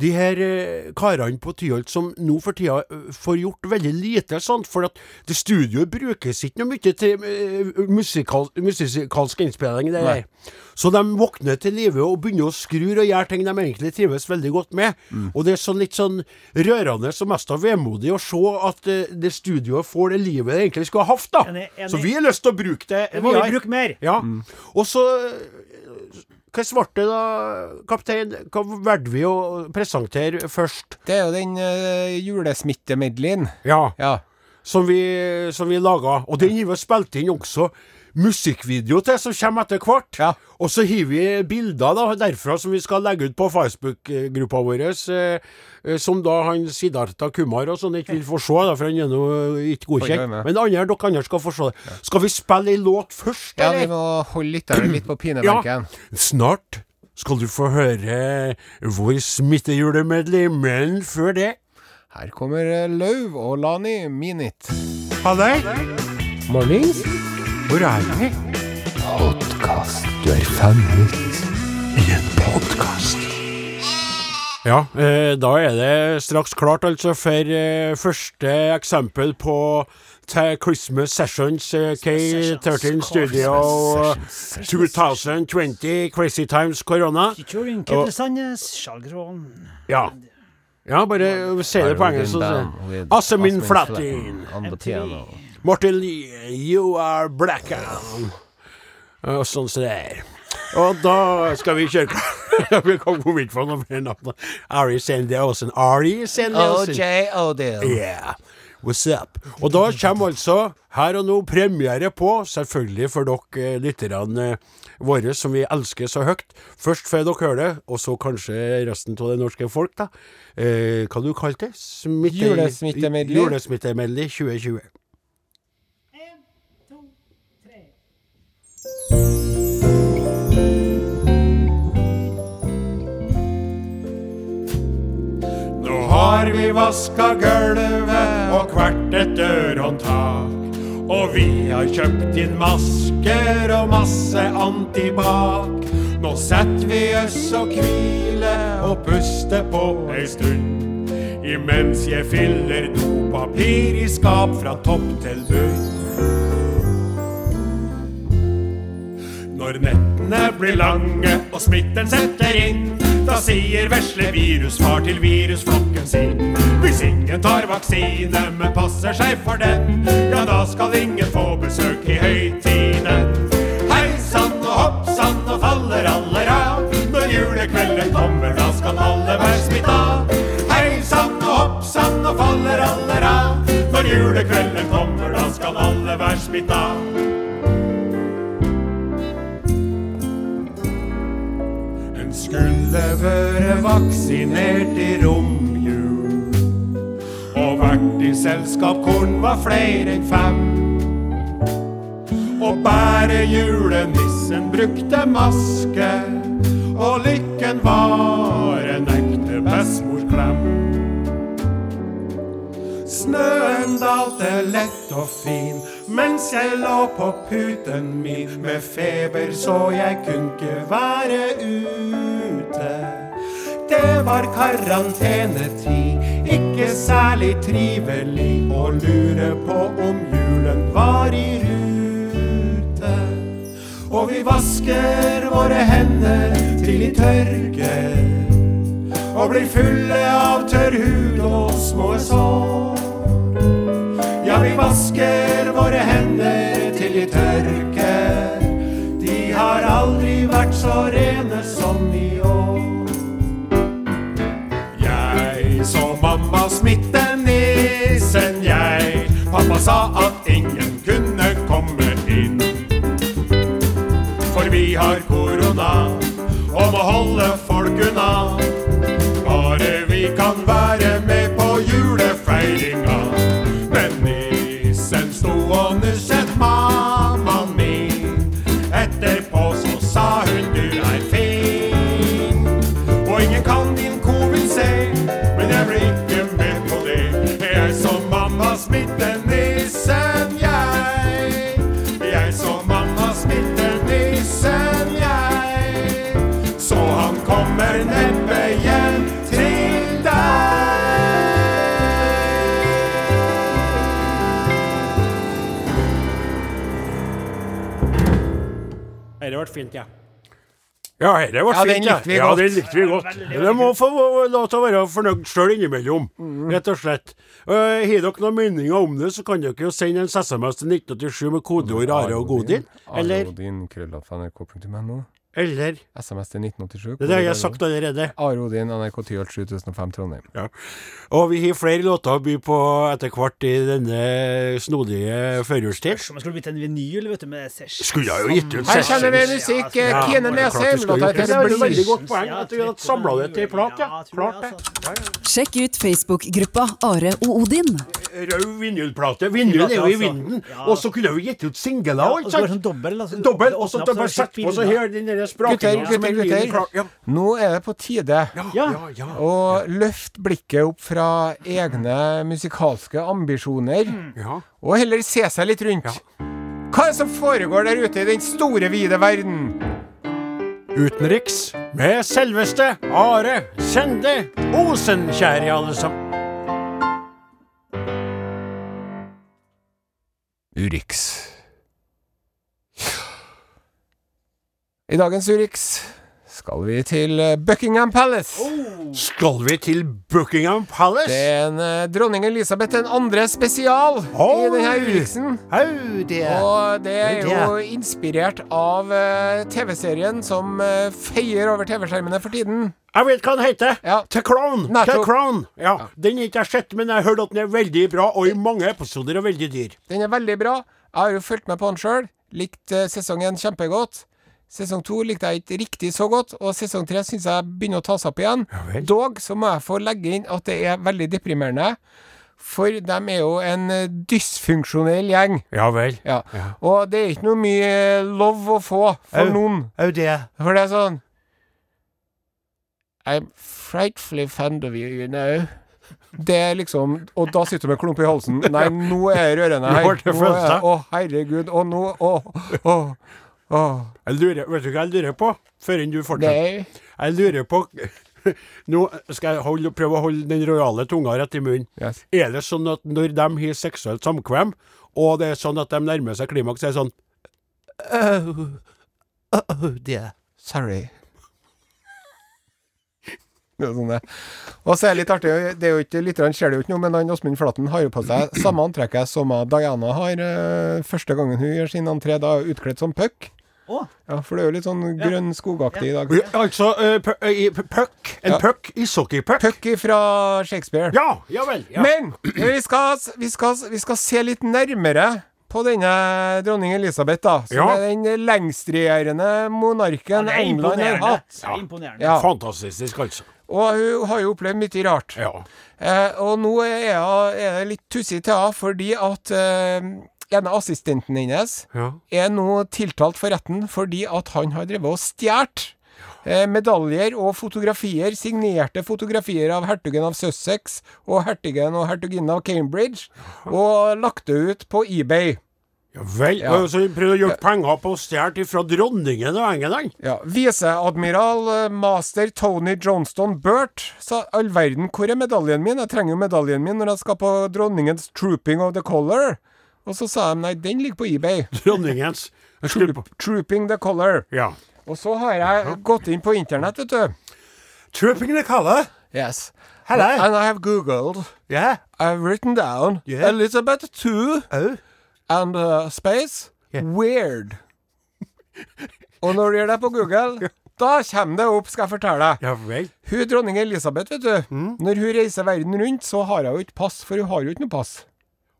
De her eh, karene på Tyholt som nå for tida eh, får gjort veldig lite sant? for at det studioet brukes ikke noe mye til eh, musikal, musikalsk innspilling. Det der. Så de våkner til live og begynner å skru og gjøre ting de egentlig trives veldig godt med. Og det er sånn litt sånn rørende og mest av vemodig å se at det studioet får det livet det egentlig skulle ha hatt. da. Enig, enig. Så vi har lyst til å bruke det. Det må vi har. bruke mer. Ja. Og så Hva ble det da, kaptein? Hva valgte vi å presentere først? Det er jo den uh, julesmittemedleyen. Ja, Ja. som vi, som vi laga. Og den har vi spilt inn også musikkvideo til, som kommer etter hvert. Ja. Og så har vi bilder da, derfra som vi skal legge ut på Facebook-gruppa vår, eh, eh, som da han Siddhartha Kumar og sånn ikke vil få se, da, for han er nå ikke Får godkjent. Men andre, dere andre skal få se det. Skal vi spille ei låt først, ja, vi må holde lytterne litt på pinebenken. Snart skal du få høre vår smittejulemedley, men før det Her kommer eh, Lauv og Lani Minit. Halløy! Mornings. Hvor er vi? Podkast. Du er fanget. I en podkast. Ja, eh, da er det straks klart altså for eh, første eksempel på Christmas Sessions eh, K13 Studio eh, 2020 Crazy Times Corona. Ja. Ja, bare si det på engelsk. Assemin Flatin. On the piano. Martin Lee, you are black. Og sånn som det er. Og da skal vi kjøre Vi kommer ikke på noe mer navn. Ari Sandelsson. Ari Sandelsson. OJ Odell. Yeah. What's up? Og da kommer altså her og nå premiere på, selvfølgelig for dere eh, lytterne eh, våre som vi elsker så høyt. Først får dere høre det, og så kanskje resten av det norske folk, da. Eh, hva du kalte det? Smitte- Julesmittemedley. Julesmittemedley 2020. Nå har vi vaska gulvet og hvert et dørhåndtak. Og vi har kjøpt inn masker og masse antibac. Nå setter vi oss og hviler og puster på ei stund. Imens jeg fyller dopapir i skap fra topp til bunn. Når nettene blir lange og smitten setter inn, da sier vesle virusfar til virusflokken sin. Hvis ingen tar vaksine, men passer seg for den, ja da skal ingen få besøk i høytiden. Hei sann og hopp sann og faller aller av. Når julekvelden kommer, da skal alle være smitta. Hei sann og hopp sann og faller aller av. Når julekvelden kommer, da skal alle være smitta. Skulle være vaksinert i romjul. Og vært i selskap korn var flere enn fem. Og bare julenissen brukte maske. Og lykken var en ekte bestemorklem. Snøen dalte lett og fin mens jeg lå på puten min med feber så jeg kunne ikke være ute. Det var karantenetid, ikke særlig trivelig å lure på om julen var i rute. Og vi vasker våre hender til de tørker og blir fulle av tørr hud og små sår. Ja, vi vasker våre hender til de tørker. De har aldri vært så rene sa at ingen kunne komme inn. For vi har korona, og må holde folk unna. Bare vi kan være ble fint, ja. Ja, dette ble Ja, fint, ja. likte vi ja, godt. den likte vi godt. Det må få lov til å være fornøyd sjøl innimellom, Mm. rett og slett. Uh, har dere noen meninger om det, så kan dere jo sende en SMS til 1987 med kodeord Are og Godin. Eller, Are og Godin, nrk.no. eller SMS til 1987. Det har jeg sagt allerede. Are Odin, NRK Tyholt 7005 Trondheim. Ja. Og vi har flere låter å by på etter hvert i denne snodige førjulstid. Som skulle blitt en vinyl, vet du, med sesh. Skulle jeg jo gitt ut Her session. kjenner vi musikk. Ja, Ja, Kine Nesheim. Låta det. heter er et veldig godt poeng at vi har samla det til plat, ja. Klart det. Sjekk ut Facebook-gruppa Are og Odin. Rød vinylplate. Vinyl er jo i vinden. Og så kunne vi gitt ut singler og alt så var det sant? sånn dobbel. Altså, og så dobbel sett på, så her den derre Gutter, gutter, gutter. Nå er det på tide ja, ja. ja. å løfte blikket opp fra egne musikalske ambisjoner, ja. og heller se seg litt rundt. Hva er det som foregår der ute i den store, vide verden? Utenriks med selveste Are Sende Osen, kjære alle sammen. Urix. I dagens Urix skal vi til eh, Buckingham Palace. Skal vi til Buckingham Palace? Det er en eh, dronning Elisabeth den andre spesial i denne Urixen. Oh, det Og det er Det jo inspirert av eh, TV-serien som eh, feier over TV-skjermene for tiden. Jeg vet hva den heter. Ja. The Crown. The Crown. Ja. Den har ikke jeg sett, men jeg har hørt at den er veldig bra, og i mange episoder er veldig dyr. Den er veldig bra. Jeg har jo fulgt med på den sjøl. Likt sesongen kjempegodt. Sesong to likte jeg ikke riktig så godt, og sesong tre syns jeg begynner å ta seg opp igjen. Ja Dog så må jeg få legge inn at det er veldig deprimerende. For de er jo en dysfunksjonell gjeng. Ja vel. Ja. Og det er ikke noe mye love å få for Au. noen. Au, det. For det er sånn I'm frightfully fond of you, you know. Det er liksom Og da sitter du med klump i halsen. Nei, nå er jeg rørende her. Nå det er-. Å, herregud. Og nå Å, å, å. Jeg lurer, vet du hva jeg lurer på? Før du fortsetter. Nei. Jeg lurer på Nå skal jeg holde, prøve å holde den rojale tunga rett i munnen. Yes. Er det sånn at når de har seksuelt samkvem, og det er sånn at de nærmer seg klimaks, er det sånn oh, oh, dear. Sorry. Det er sånn det. Og så er det litt artig, det er jo ikke, litt ser det jo ikke noe, men han Åsmund Flaten har jo på seg samme antrekket som Diana har eh, første gangen hun gjør sin entré, da utkledd som puck. Å. Ja, for det er jo litt sånn grønn skogaktig i dag. Ja, Altså, uh, puck. En Ja. puck. Ishockeypuck. Puck fra Shakespeare. Ja, ja vel. Ja. Men vi skal, vi, skal, vi skal se litt nærmere på denne dronning Elisabeth, da. Som Ja. er den lengstregjerende monarken ja, England har hatt. Er imponerende. Ja. Fantastisk, altså. Og hun har jo opplevd mye rart. Ja. Eh, og nå er, jeg er det litt tussig til henne, fordi at eh, en av assistenten hennes ja. er nå tiltalt for retten fordi at han har drevet og stjålet eh, medaljer og fotografier, signerte fotografier av hertugen av Sussex og hertugen og hertuginnen av Cambridge, og lagt det ut på eBay. Ja vel. Ja. Så prøvde å gjøre penger på å stjele fra dronningen av England. Ja, Viseadmiral eh, master Tony Johnston Burt sa all verden, hvor er medaljen min? Jeg trenger jo medaljen min når jeg skal på dronningens Trooping of the Color. Og så sa de nei, den ligger på eBay. Dronningens. Troop, Trooping the Color. Ja. Og så har jeg gått inn på internett, vet du. Trooping the color. Yes. Hello. And I have googled. Yeah. I've written down Yeah. Elizabeth II Oh. and uh, space Yeah. weird. Og når du gjør det på Google, da kommer det opp, skal jeg fortelle deg. Ja vel. Hun dronning Elisabeth, vet du. Mm. Når hun reiser verden rundt, så har hun ikke pass, for hun har jo ikke noe pass.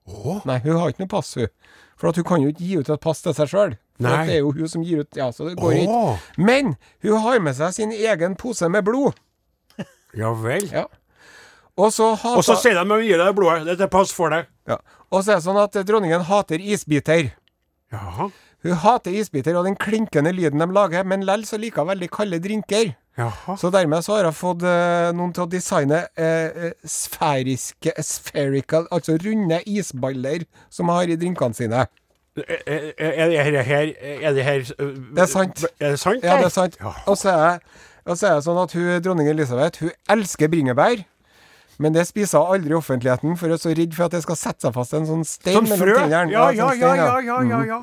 Å. Nei, hun har ikke noe pass, hun. For hun kan jo ikke gi ut et pass til seg sjøl. Det er jo hun som gir ut Ja, så det går ikke. Men hun har med seg sin egen pose med blod. ja vel. Ja. Og så hater Og så sier de at de gir deg det blodet. Det er pass for deg. ja. Og så er det sånn at dronningen hater isbiter. Jaha. Hun hater isbiter og den klinkende lyden de lager, men lell så liker hun veldig kalde drinker. Jaha. Så dermed så har jeg fått eh, noen til å designe eh, eh, sfæriske spherical, altså runde isballer som jeg har i drinkene sine. Er, er, er det her, her Er det her Det er sant. Er det sant? Ja, det er sant. Og så er, og så er det sånn at hun, dronning Elisabeth hun elsker bringebær. Men det spiser hun aldri i offentligheten, for hun er så redd for at det skal sette seg fast en sånn stein Som frø? Ja, Ja, ja, sånn ja, ja, ja, ja, ja.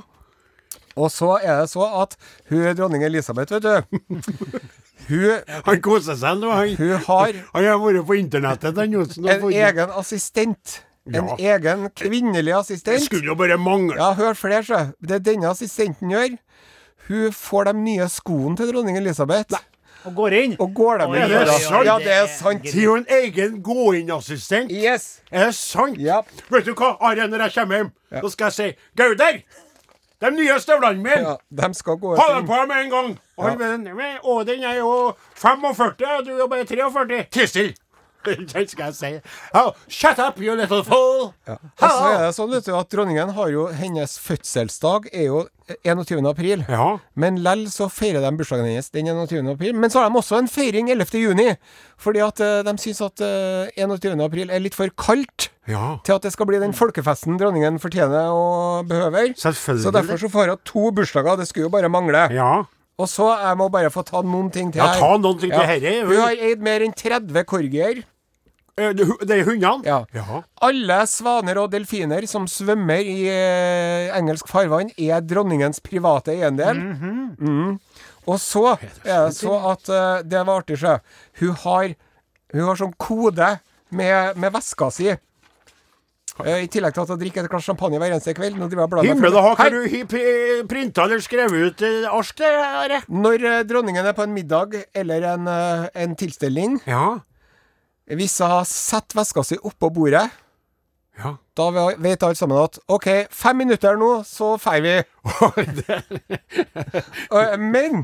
Og så er det så at hun dronning Elisabeth, vet du Hun, Han koser seg nå, han. hun har Han har vært på internettet, den Johnsen. en funnet- egen assistent. En Ja. egen kvinnelig assistent. Det skulle jo bare mangle. Ja, hør flere, så. Det denne assistenten gjør Hun får de nye skoene til dronning Elisabeth. Og går inn. Og går dem inn Er det sant? Ja, det er sant. Har en egen gå-inn-assistent. Yes. Er det sant? Ja. Vet du hva, Are, når jeg kommer hjem, da skal jeg si Gauder! De nye støvlene mine! Ja, de skal gå Ha dem på med en gang! Og han med den, med, å, den er jo 45, og du er bare 43. Tiss Den skal jeg si. Oh, shut up, you little fool! Ja. så er det sånn vet du, at dronningen har jo Hennes fødselsdag er jo 21. april. Ja. Men lell så feirer de bursdagen hennes den 21. april. Men så har de også en feiring 11. juni. Fordi at eh, de syns at eh, 21. april er litt for kaldt Ja. til at det skal bli den folkefesten dronningen fortjener og behøver. Så derfor så får hun to bursdager. Det skulle jo bare mangle. Ja. Og så jeg må bare få ta noen ting til Ja, her. ta noen ting til herre. Hun har eid mer enn 30 korgier. Eh, Det er hundene? Ja. ja. Alle svaner og delfiner som svømmer i eh, engelsk farvann, er dronningens private eiendel. mm. Og så er det så at uh, Det var artig, sjø. Hun har, hun har sånn kode med, med veska si. Eh, I tillegg til at hun drikker et glass champagne hver eneste kveld. Nå driver jeg Himmel og hak, har du printa eller skrevet ut eh, ark der? Når eh, dronningen er på en middag eller en, eh, en tilstelning, Ja. Hvis hun setter veska si oppå bordet Ja. Da ve- vet alle sammen at OK, fem minutter nå, så drar vi. Men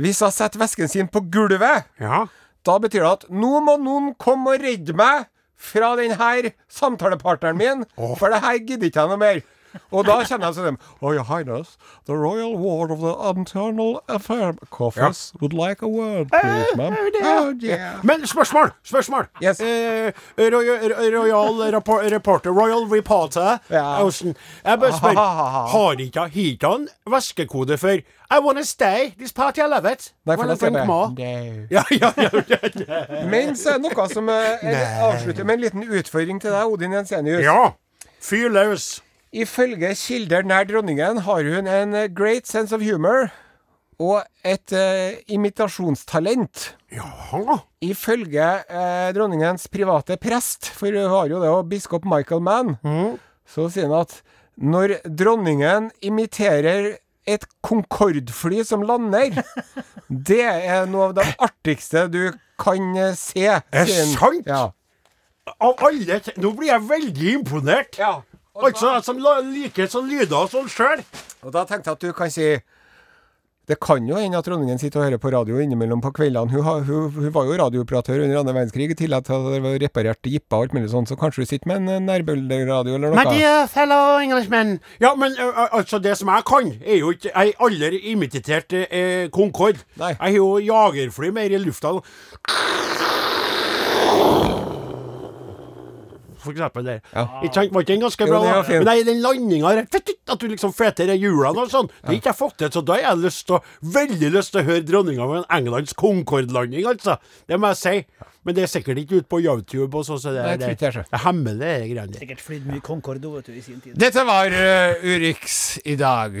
hvis jeg setter vesken sin på gulvet, ja. da betyr det at nå må noen komme og redde meg fra denne samtalepartneren min, for det her gidder ikke jeg noe mer. Og da kjenner jeg sånn Oh, your highness, the royal ward of the internal affair office would like a word, please, ma'am. Oh, yeah. Men spørsmål! Spørsmål! Yes. Eh, royal, royal rappor reporter, Royal Reporter Ja. Ocean. Jeg bare spør, har ikke ikke han vaskekode for I wanna stay, this party I love it. Nei, for Wanna da sier drink jeg more? bare Ja, ja, ja, ja. Men så er det noe som eh, avslutter med en liten utfordring til deg, Odin Jensenius. ja. Fyr løs. Ifølge kilder nær dronningen har hun en eh, great sense of humor og et eh, imitasjonstalent. Jaha. Ifølge eh, dronningens private prest, for hun har jo det, og biskop Michael Mann, så sier han at når dronningen imiterer et Concorde-fly som lander, det er noe av det artigste du kan eh, se. Er det sant? Ja. Av alle Nå blir jeg veldig imponert. ja. Altså, jeg som liker sånne lyder og sånn sjøl. Og da tenkte jeg at du kan si Det kan jo hende at dronningen sitter og hører på radio innimellom på kveldene. Hun, hun, hun var jo radiooperatør under annen verdenskrig, i tillegg til at var reparert jippa og alt mulig sånt, så kanskje hun sitter med en eh, nærbølgeradio eller My dear fellow Englishmen. Ja, men ø, altså, det som jeg kan, er jo ikke Jeg har aldri imitert uh, Concorde. Nei. Jeg har jo jagerfly mer i lufta. For eksempel der. Ikke sant? Var ikke den ganske Jo, bra? det var fint. Men nei, den landinga der At du liksom fleter hjulene og sånn. Det har ikke jeg fått til, så da har jeg lyst til å, veldig lyst til å høre dronninga med en Englands Concorde-landing, altså. Det må jeg si. Men det er sikkert ikke ute på YouTube og så, så det, det det er hemmelig, det greiene der. Sikkert flydd mye Concorde vet du, i sin tid. Dette var uh, Urix i dag.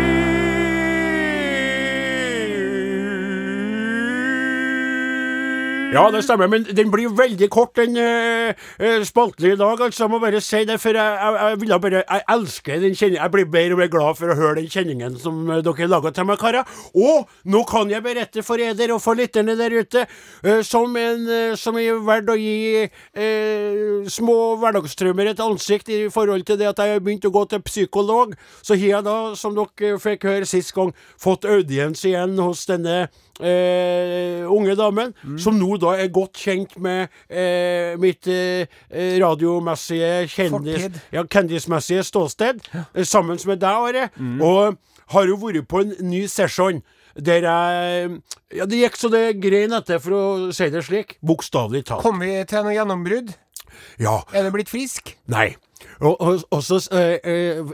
Ja, det stemmer, men den blir veldig kort, den uh, spalten i dag. altså, Jeg må bare si det, for jeg, jeg, jeg ville bare Jeg elsker den kjenningen. Jeg blir mer og mer glad for å høre den kjenningen som eh, dere laga til meg, karer. Og nå kan jeg berette for eder og for lytterne der ute, som en som er verdt å gi små hverdagstrømmer et ansikt i forhold til det at jeg har begynt å gå til psykolog. Så har jeg da, som dere fikk høre sist gang, fått audiens igjen hos denne eh, unge damen, som nå da er godt kjent med eh, mitt eh, radiomessige kjendis, ja, kjendismessige ståsted, eh, sammen med deg, Are. Og har jo vært på en ny session. Der jeg Ja, det gikk så det grein etter, for å si det slik. Bokstavelig talt. Kom vi til noe gjennombrudd? Ja. Er du blitt frisk? Nei. Og, og, og så eh,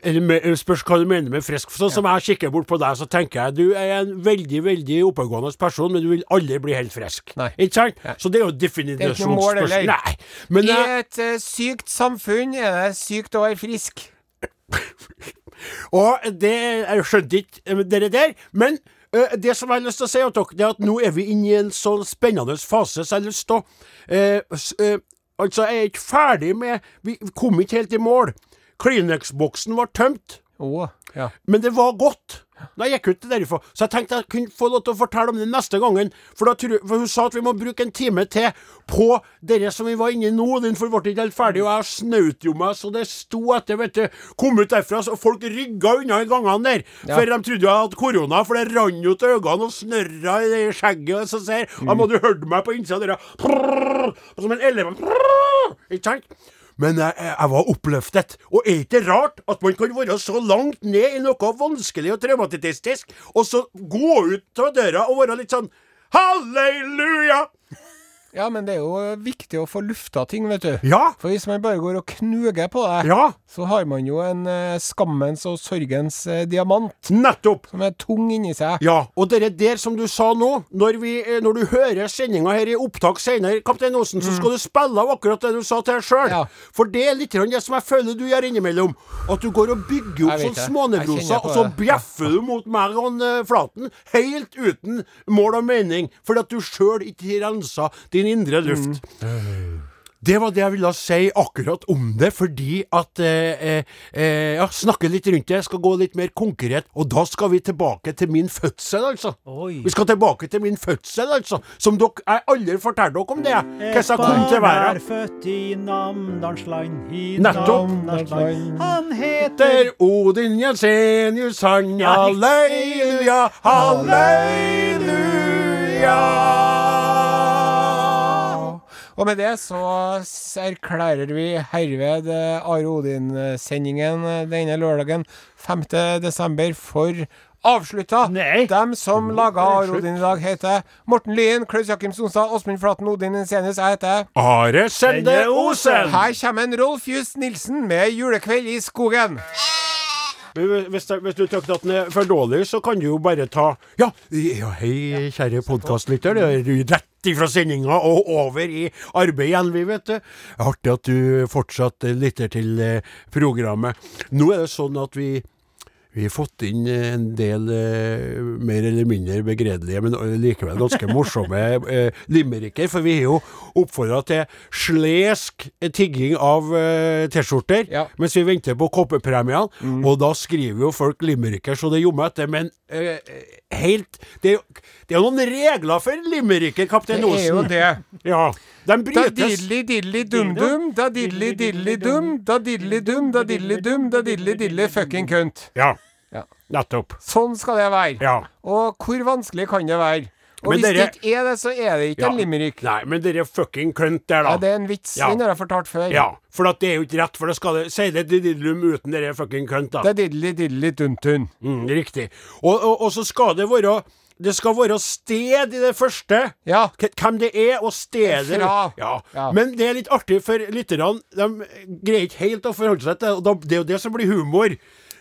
eh, me- spørs hva du mener med frisk. Sånn som jeg kikker bort på deg, så tenker jeg du er en veldig veldig oppegående person, men du vil aldri bli helt frisk. Nei. Ikke sant? Nei. Så det er jo definisjonsspørsmål. Nei. Men I et uh, sykt samfunn er det sykt å være frisk. og det Jeg skjønte ikke eh, dere der, men eh, det som jeg har lyst til å si dere, er at nå er vi inne i en sånn spennende fase, så jeg har lyst til å eh, eh, Altså, jeg er ikke ferdig med Vi kom ikke helt i mål. Kleenex-boksen var tømt. Å, ja. Men det var godt. Da jeg gikk ut derifra. Så jeg tenkte jeg kunne få lov til å fortelle om det neste gangen. For, tror, for hun sa at vi må bruke en time til på det som vi var inne i nå. Den ble ikke helt ferdig, og jeg snaut jo meg så det sto etter, vet du. Kom ut derfra, så folk rygga unna i gangene der. For de trodde jeg hadde korona, for det rant jo til øynene og snørra i skjegget. Og så ser Da må du høre meg på innsida av døra. Som en elefant. Ikke sant? Men jeg, jeg var oppløftet. Og er ikke rart at man kan være så langt ned i noe vanskelig og traumatistisk, og så gå ut av døra og være litt sånn Halleluja! Ja, men det er jo viktig å få lufta ting, vet du. Ja. For hvis man bare går og knuger på det, Ja. så har man jo en eh, skammens og sorgens eh, diamant Nettopp. som er tung inni seg. Ja, og det der som du sa nå, når, vi, eh, når du hører sendinga her i opptak senere, Kaptein Osen, så skal du spille av akkurat det du sa til deg sjøl. Ja. For det er litt grann det som jeg føler du gjør innimellom. At du går og bygger Jeg opp vet sånn det. Jeg smånevroser, kjenner på og så det. bjeffer du mot meg og han, eh, Flaten helt uten mål og mening, fordi at du sjøl ikke rensa din indre luft. Det var det jeg ville si akkurat om det, fordi at eh, eh, eh, Ja, snakke litt rundt det. Jeg skal gå litt mer konkret. Og da skal vi tilbake til min fødsel, altså. Oi. Vi skal tilbake til min fødsel, altså. Som dere Jeg aldri fortalte dere om det. Hvordan jeg kom til er født i Namdalsland, i Nettopp. Namdalsland. Han heter Odin Jensenius, han halleluja, halleluja. Og med det så erklærer vi herved eh, Are Odin-sendingen eh, denne lørdagen 5. desember for avslutta. Nei. Dem som laga Are Odin i dag, heter Morten Lyen, Klaus Jakim Sonstad, Åsmund Flaten, Odin Insenius. Jeg heter Are Sende Sende Osen. Her kommer en Rolf Just Nilsen med 'Julekveld i skogen'. Hvis, hvis du tykker at den er for dårlig, så kan du jo bare ta Ja, ja hei, kjære podkastlytter. Det er rett ifra sendinga og over i arbeid igjen, vi, vet du. Artig at du fortsatt lytter til eh, programmet. Nå er det sånn at vi vi har fått inn eh, en del eh, mer eller mindre begredelige, men eh, likevel ganske morsomme eh, limericker. For vi har jo oppfordra til slesk tigging av eh, T-skjorter Ja. mens vi venter på koppepremiene. Og da skriver jo folk limericker så det jommer etter. Men eh, helt Det er jo det er jo noen regler for limericker, kaptein Det er jo det. Ja, de Da brytes. diddly diddly dum-dum, da diddly diddly dum, da diddly dum, da diddly dum, da diddly diddly fucking kønt. Ja, Ja. Nettopp. Sånn skal det være. Ja. Og hvor vanskelig kan det være? Og Men hvis dere- det ikke er det, så er det ikke Ja. en limerick. Nei, men dere fucking kønt der, da. Ja, det er en vits. Ja. Den har jeg fortalt før. Ja, for at det er jo ikke rett, for det skal det Si det didilum uten dere fucking kønt, da. Det er diddly diddly dun-tun. Mm, riktig. Og, og, og så skal det være Det skal være sted i det første. Ja. Hvem det er, og stedet. Ja. Ja. Men det er litt artig, for lytterne de greier ikke helt å forholde seg til det. Det er jo det som blir humor.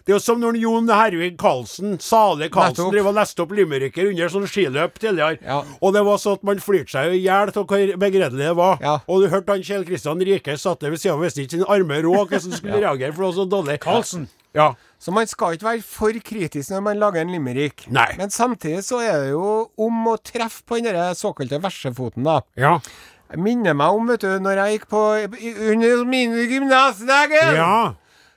Det er jo som når Jon Hervig Karlsen, Sale Karlsen, drev og leste opp limericker under sånn skiløp tidligere. Ja. Og det var sånn at man flirte seg i hjel av hvor begredelig det var. Ja. Og du hørte han Kjell Kristian Rike satt der ved siden av visste ikke sin arme råd hvordan han skulle reagere, for det var så dårlig. Karlsen. Ja. Så man skal ikke være for kritisk når man lager en limerick. Nei. Men samtidig så er det jo om å treffe på den såkalte versefoten, da. Ja. Jeg minner meg om, vet du, når jeg gikk på Under mine gymnasdager, Ja.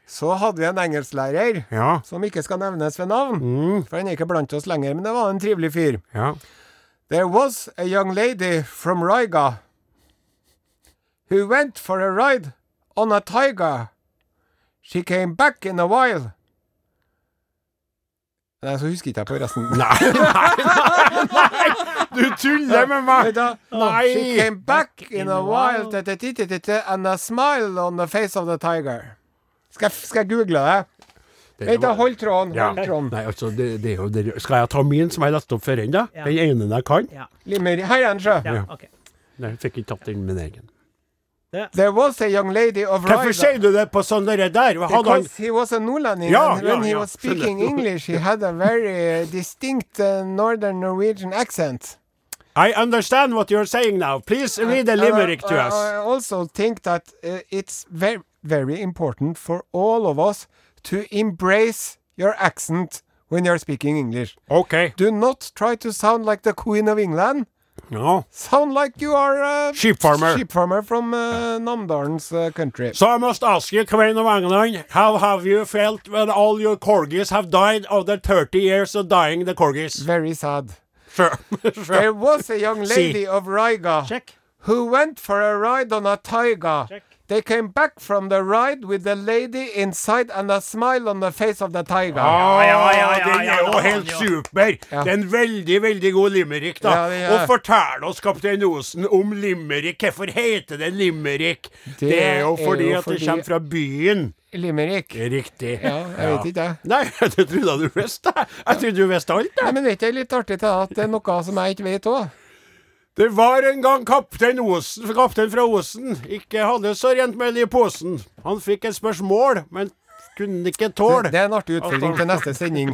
Så hadde vi en engelsklærer Ja. som ikke skal nevnes ved navn. Mm. For han er ikke blant oss lenger, men det var en trivelig fyr. Ja. There was a young lady from Riga who went for a ride on a tiger. She came back in a while. Nei, så husker ikke jeg på resten. Nei, nei, nei, nei! Du tuller med meg! Nei. She came back in a while and a smile on the face of the tiger. Skal jeg, skal jeg google det? Vent, da. Hold tråden. Ja. Hold tråden. Nei, altså, det, det er jo det. Skal jeg ta min som jeg leste opp før ennå? Ja. Den ene jeg kan? Ja. Limmer. Her er den, sjø. ja, Ja. ok. Nei, jeg fikk ikke tatt den min egen. There was a young lady of Hvorfor Riga. sier du det på sånn der? Because he was a nordlending, Ja, and when ja, he was speaking. English, he had a very distinct uh, northern Norwegian accent. I understand what you're saying now. Please read the limerick to us. I also think that uh, it's very, very important for all of us to embrace your accent when you're speaking English. Okay. Do not try to sound like the Queen of England. No. Sound like you are a Sheep farmer. sheep farmer from uh, Namdalens uh, country. So I must ask you, Queen of England, how have you felt when all your corgis have died after 30 years of dying the corgis? Very sad. Sure. sure. There was a young See. lady of Riga Check. who went for a ride on a tiger. Check. They came back from the ride with the lady inside and a smile on the face of the tiger. Ah, ja, ja, ja, den er jo helt super! Ja. Det er en veldig, veldig god limerick, da. Ja, ja, er- Og fortell oss, kaptein Osen, om limerick. Hvorfor heter det limerick? Det, er jo er fordi jo at det kommer fra byen. Limerick. Riktig. Ja, jeg vet ikke, jeg. Nei, det trodde jeg du visste. Jeg trodde du visste alt, Nei, jeg. men vet du, det er litt artig til at det er noe som jeg ikke vet òg. Det var en gang kaptein Osen, kaptein fra Osen ikke hadde så rent mel i posen. Han fikk et spørsmål, men kunne ikke tåle. Det er en artig utfordring til neste sending.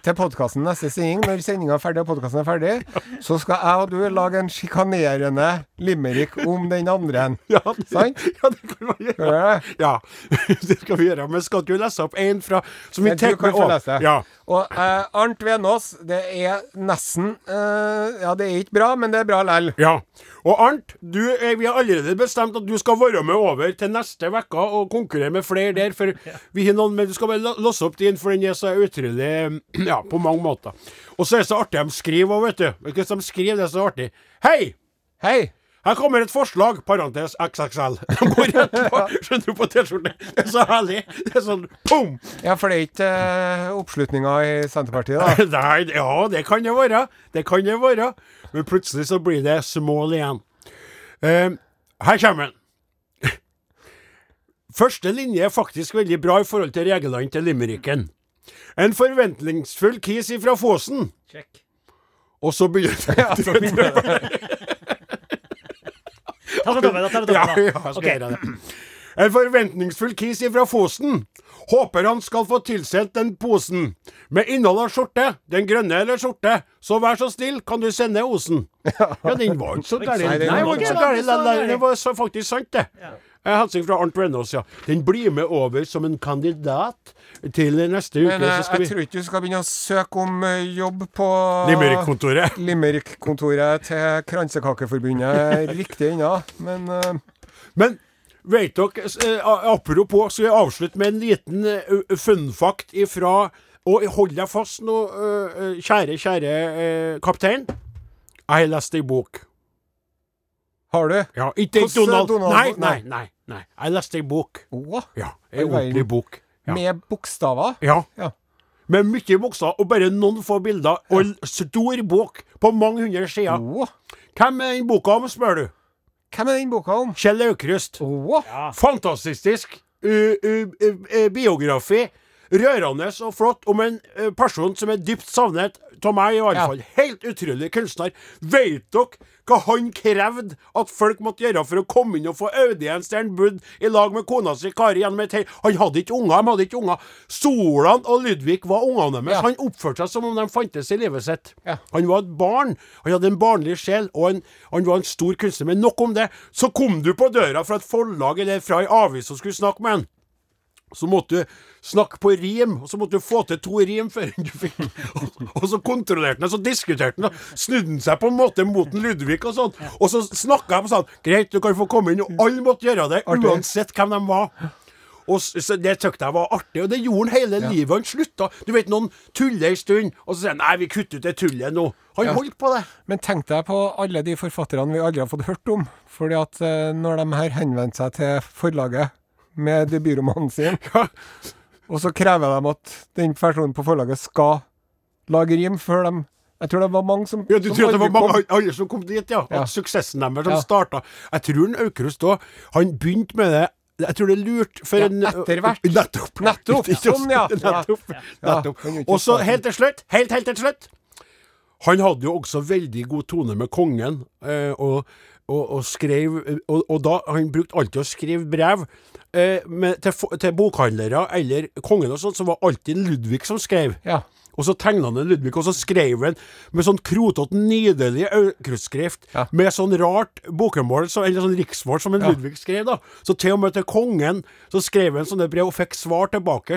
Til podkasten neste sending. Når sendinga er ferdig og podkasten er ferdig, så skal jeg og du lage en sjikanerende limerick om den andre. Ja, det, Sant? ja, det kan man gjøre. Ja, det skal vi gjøre. Men skal du lese opp en fra som vi tenker tar med? Ja. Og eh, Arnt Venås, det er nesten eh, Ja, det er ikke bra, men det er bra lell. ja. Og Arnt, du, eh, vi har allerede bestemt at du skal være med over til neste uke og konkurrere med flere der. For vi har noen, men du skal bare låse opp din, for den er så utrolig Ja, på mange måter. Og så er det så artig de skriver òg, vet du. Hvis de skriver, det er så artig. Hei! Hei! Her kommer et forslag, parentes XXL. De går rett på, skjønner du, på T-skjorte. Det er så herlig. Det er sånn pum! Ja, for det er ikke uh, oppslutninga i Senterpartiet, da. Nei, ja, det kan det være. Det kan det være. Men plutselig så blir det smål igjen. Eh, her kommer den. Første linje er faktisk veldig bra i forhold til reglene til limericken. En forventningsfull kis ifra Fosen. Check. Og så begynner Ta det toppen, da. Ta det Ja, ja, da. jeg skal Ok. gjøre det. En forventningsfull kis ifra Fosen. Håper han skal få tilsendt den posen. Med innhold av skjorte, den grønne eller skjorte. Så vær så snill, kan du sende Osen? Ja, den var ikke så gæren. Nei, den var ikke så så gæren. Det var faktisk sant, det. Eh, Hilsen fra Arnt Brennås, ja. Den blir med over som en kandidat til neste uke. Men eh, så skal jeg vi tror ikke du skal begynne å søke om eh, jobb på Limerick-kontoret. Limerick-kontoret til Kransekakeforbundet riktig ennå, men uh... Men vet dere, eh, apropos, skal jeg avslutte med en liten uh, funfact ifra Og hold deg fast nå, eh, eh, kjære, kjære eh, kaptein. Jeg har lest ei bok. har du? Ja, ikke Donald. Donald- Nei, nei. nei, nei. Jeg leste lest ei bok. Å, Ja, ei All ordentlig bok. Ja. Med bokstaver? Ja. Ja. Med mye bokstaver og bare noen få bilder. Og en stor bok på mange hundre sider. Å, Hvem er den boka om, spør du? hvem er den boka om? Kjell Aukrust. Ja. Fantastisk uh, uh, uh, uh, biografi. Rørende og flott om en uh, person som er dypt savnet av meg, i alle Ja. fall. Helt utrolig kunstner. Vet dere hva han krevde at folk måtte gjøre for å komme inn og få audiens der han bodde i lag med kona si Kari gjennom et helt Han hadde ikke unger, de hadde ikke unger. Solan og Ludvig var ungene deres. Ja. Han oppførte seg som om de fantes i livet sitt. Ja. Han var et barn. Han hadde en barnlig sjel, og en, han var en stor kunstner. Men nok om det. Så kom du på døra fra et forlag eller fra ei avis og skulle snakke med han. Så måtte du snakke på rim, og så måtte du få til to rim før du fikk Og, så kontrollerte han, så diskuterte han, snudde han seg på en måte mot Ludvig og sånn. Og så snakka jeg på sånn Greit, du kan få komme inn, og alle måtte gjøre det, uansett hvem de var. Og så Det syntes jeg var artig, og det gjorde han hele livet. Han slutta. Du vet, noen tuller en stund, og så sier han nei, vi kutter ut det tullet nå. Han Ja. holdt på det. Men tenk deg på alle de forfatterne vi aldri har fått hørt om. Fordi at eh, når de her henvendte seg til forlaget med debutromanen sin, Ja. og så krever de at den personen på forlaget skal lage rim før de Jeg tror det var mange som Ja, Du som tror at det var mange kom. alle som kom dit, ja? Ja. At suksessen deres som Ja. starta Jeg tror en Aukrust òg Han begynte med det Jeg tror det er lurt for Ja, en etter hvert. Nettopp. Nettopp, sånn, ja. Nettopp. Nettopp. Og så helt til slutt, helt, helt til slutt Han hadde jo også veldig god tone med kongen, eh, og, og, og skrev og, og da Han brukte alltid å skrive brev eh, med, til, til bokhandlere eller kongen og sånt, så var alltid Ludvig som skrev. Ja. Og så tegna han en Ludvig, og så skrev han med sånn krotete, nydelig aukrustskrift Ja. med sånn rart bokmål, så, eller sånn riksmål, som en Ja. Ludvig skrev, da. Så til og med til kongen så skrev han sånne brev og fikk svar tilbake.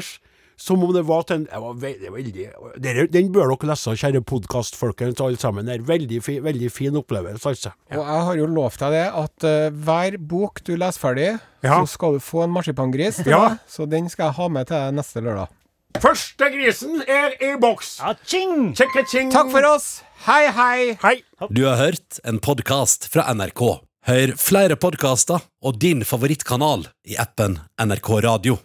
Som om det var til en det var veldig, veldig, dere- Den bør dere lese, kjære podkastfolkens alle sammen. Det er veldig, fi, veldig fin opplevelse, altså. Og jeg har jo lovt deg det, at uh, hver bok du leser ferdig, Ja. så skal du få en marsipangris Ja. Så den skal jeg ha med til deg neste lørdag. Første grisen er i boks! Aching! Tjekk-tjekking. Takk for oss! Hei, hei! Hei. Du har hørt en podkast fra NRK. Hør flere podkaster og din favorittkanal i appen NRK Radio.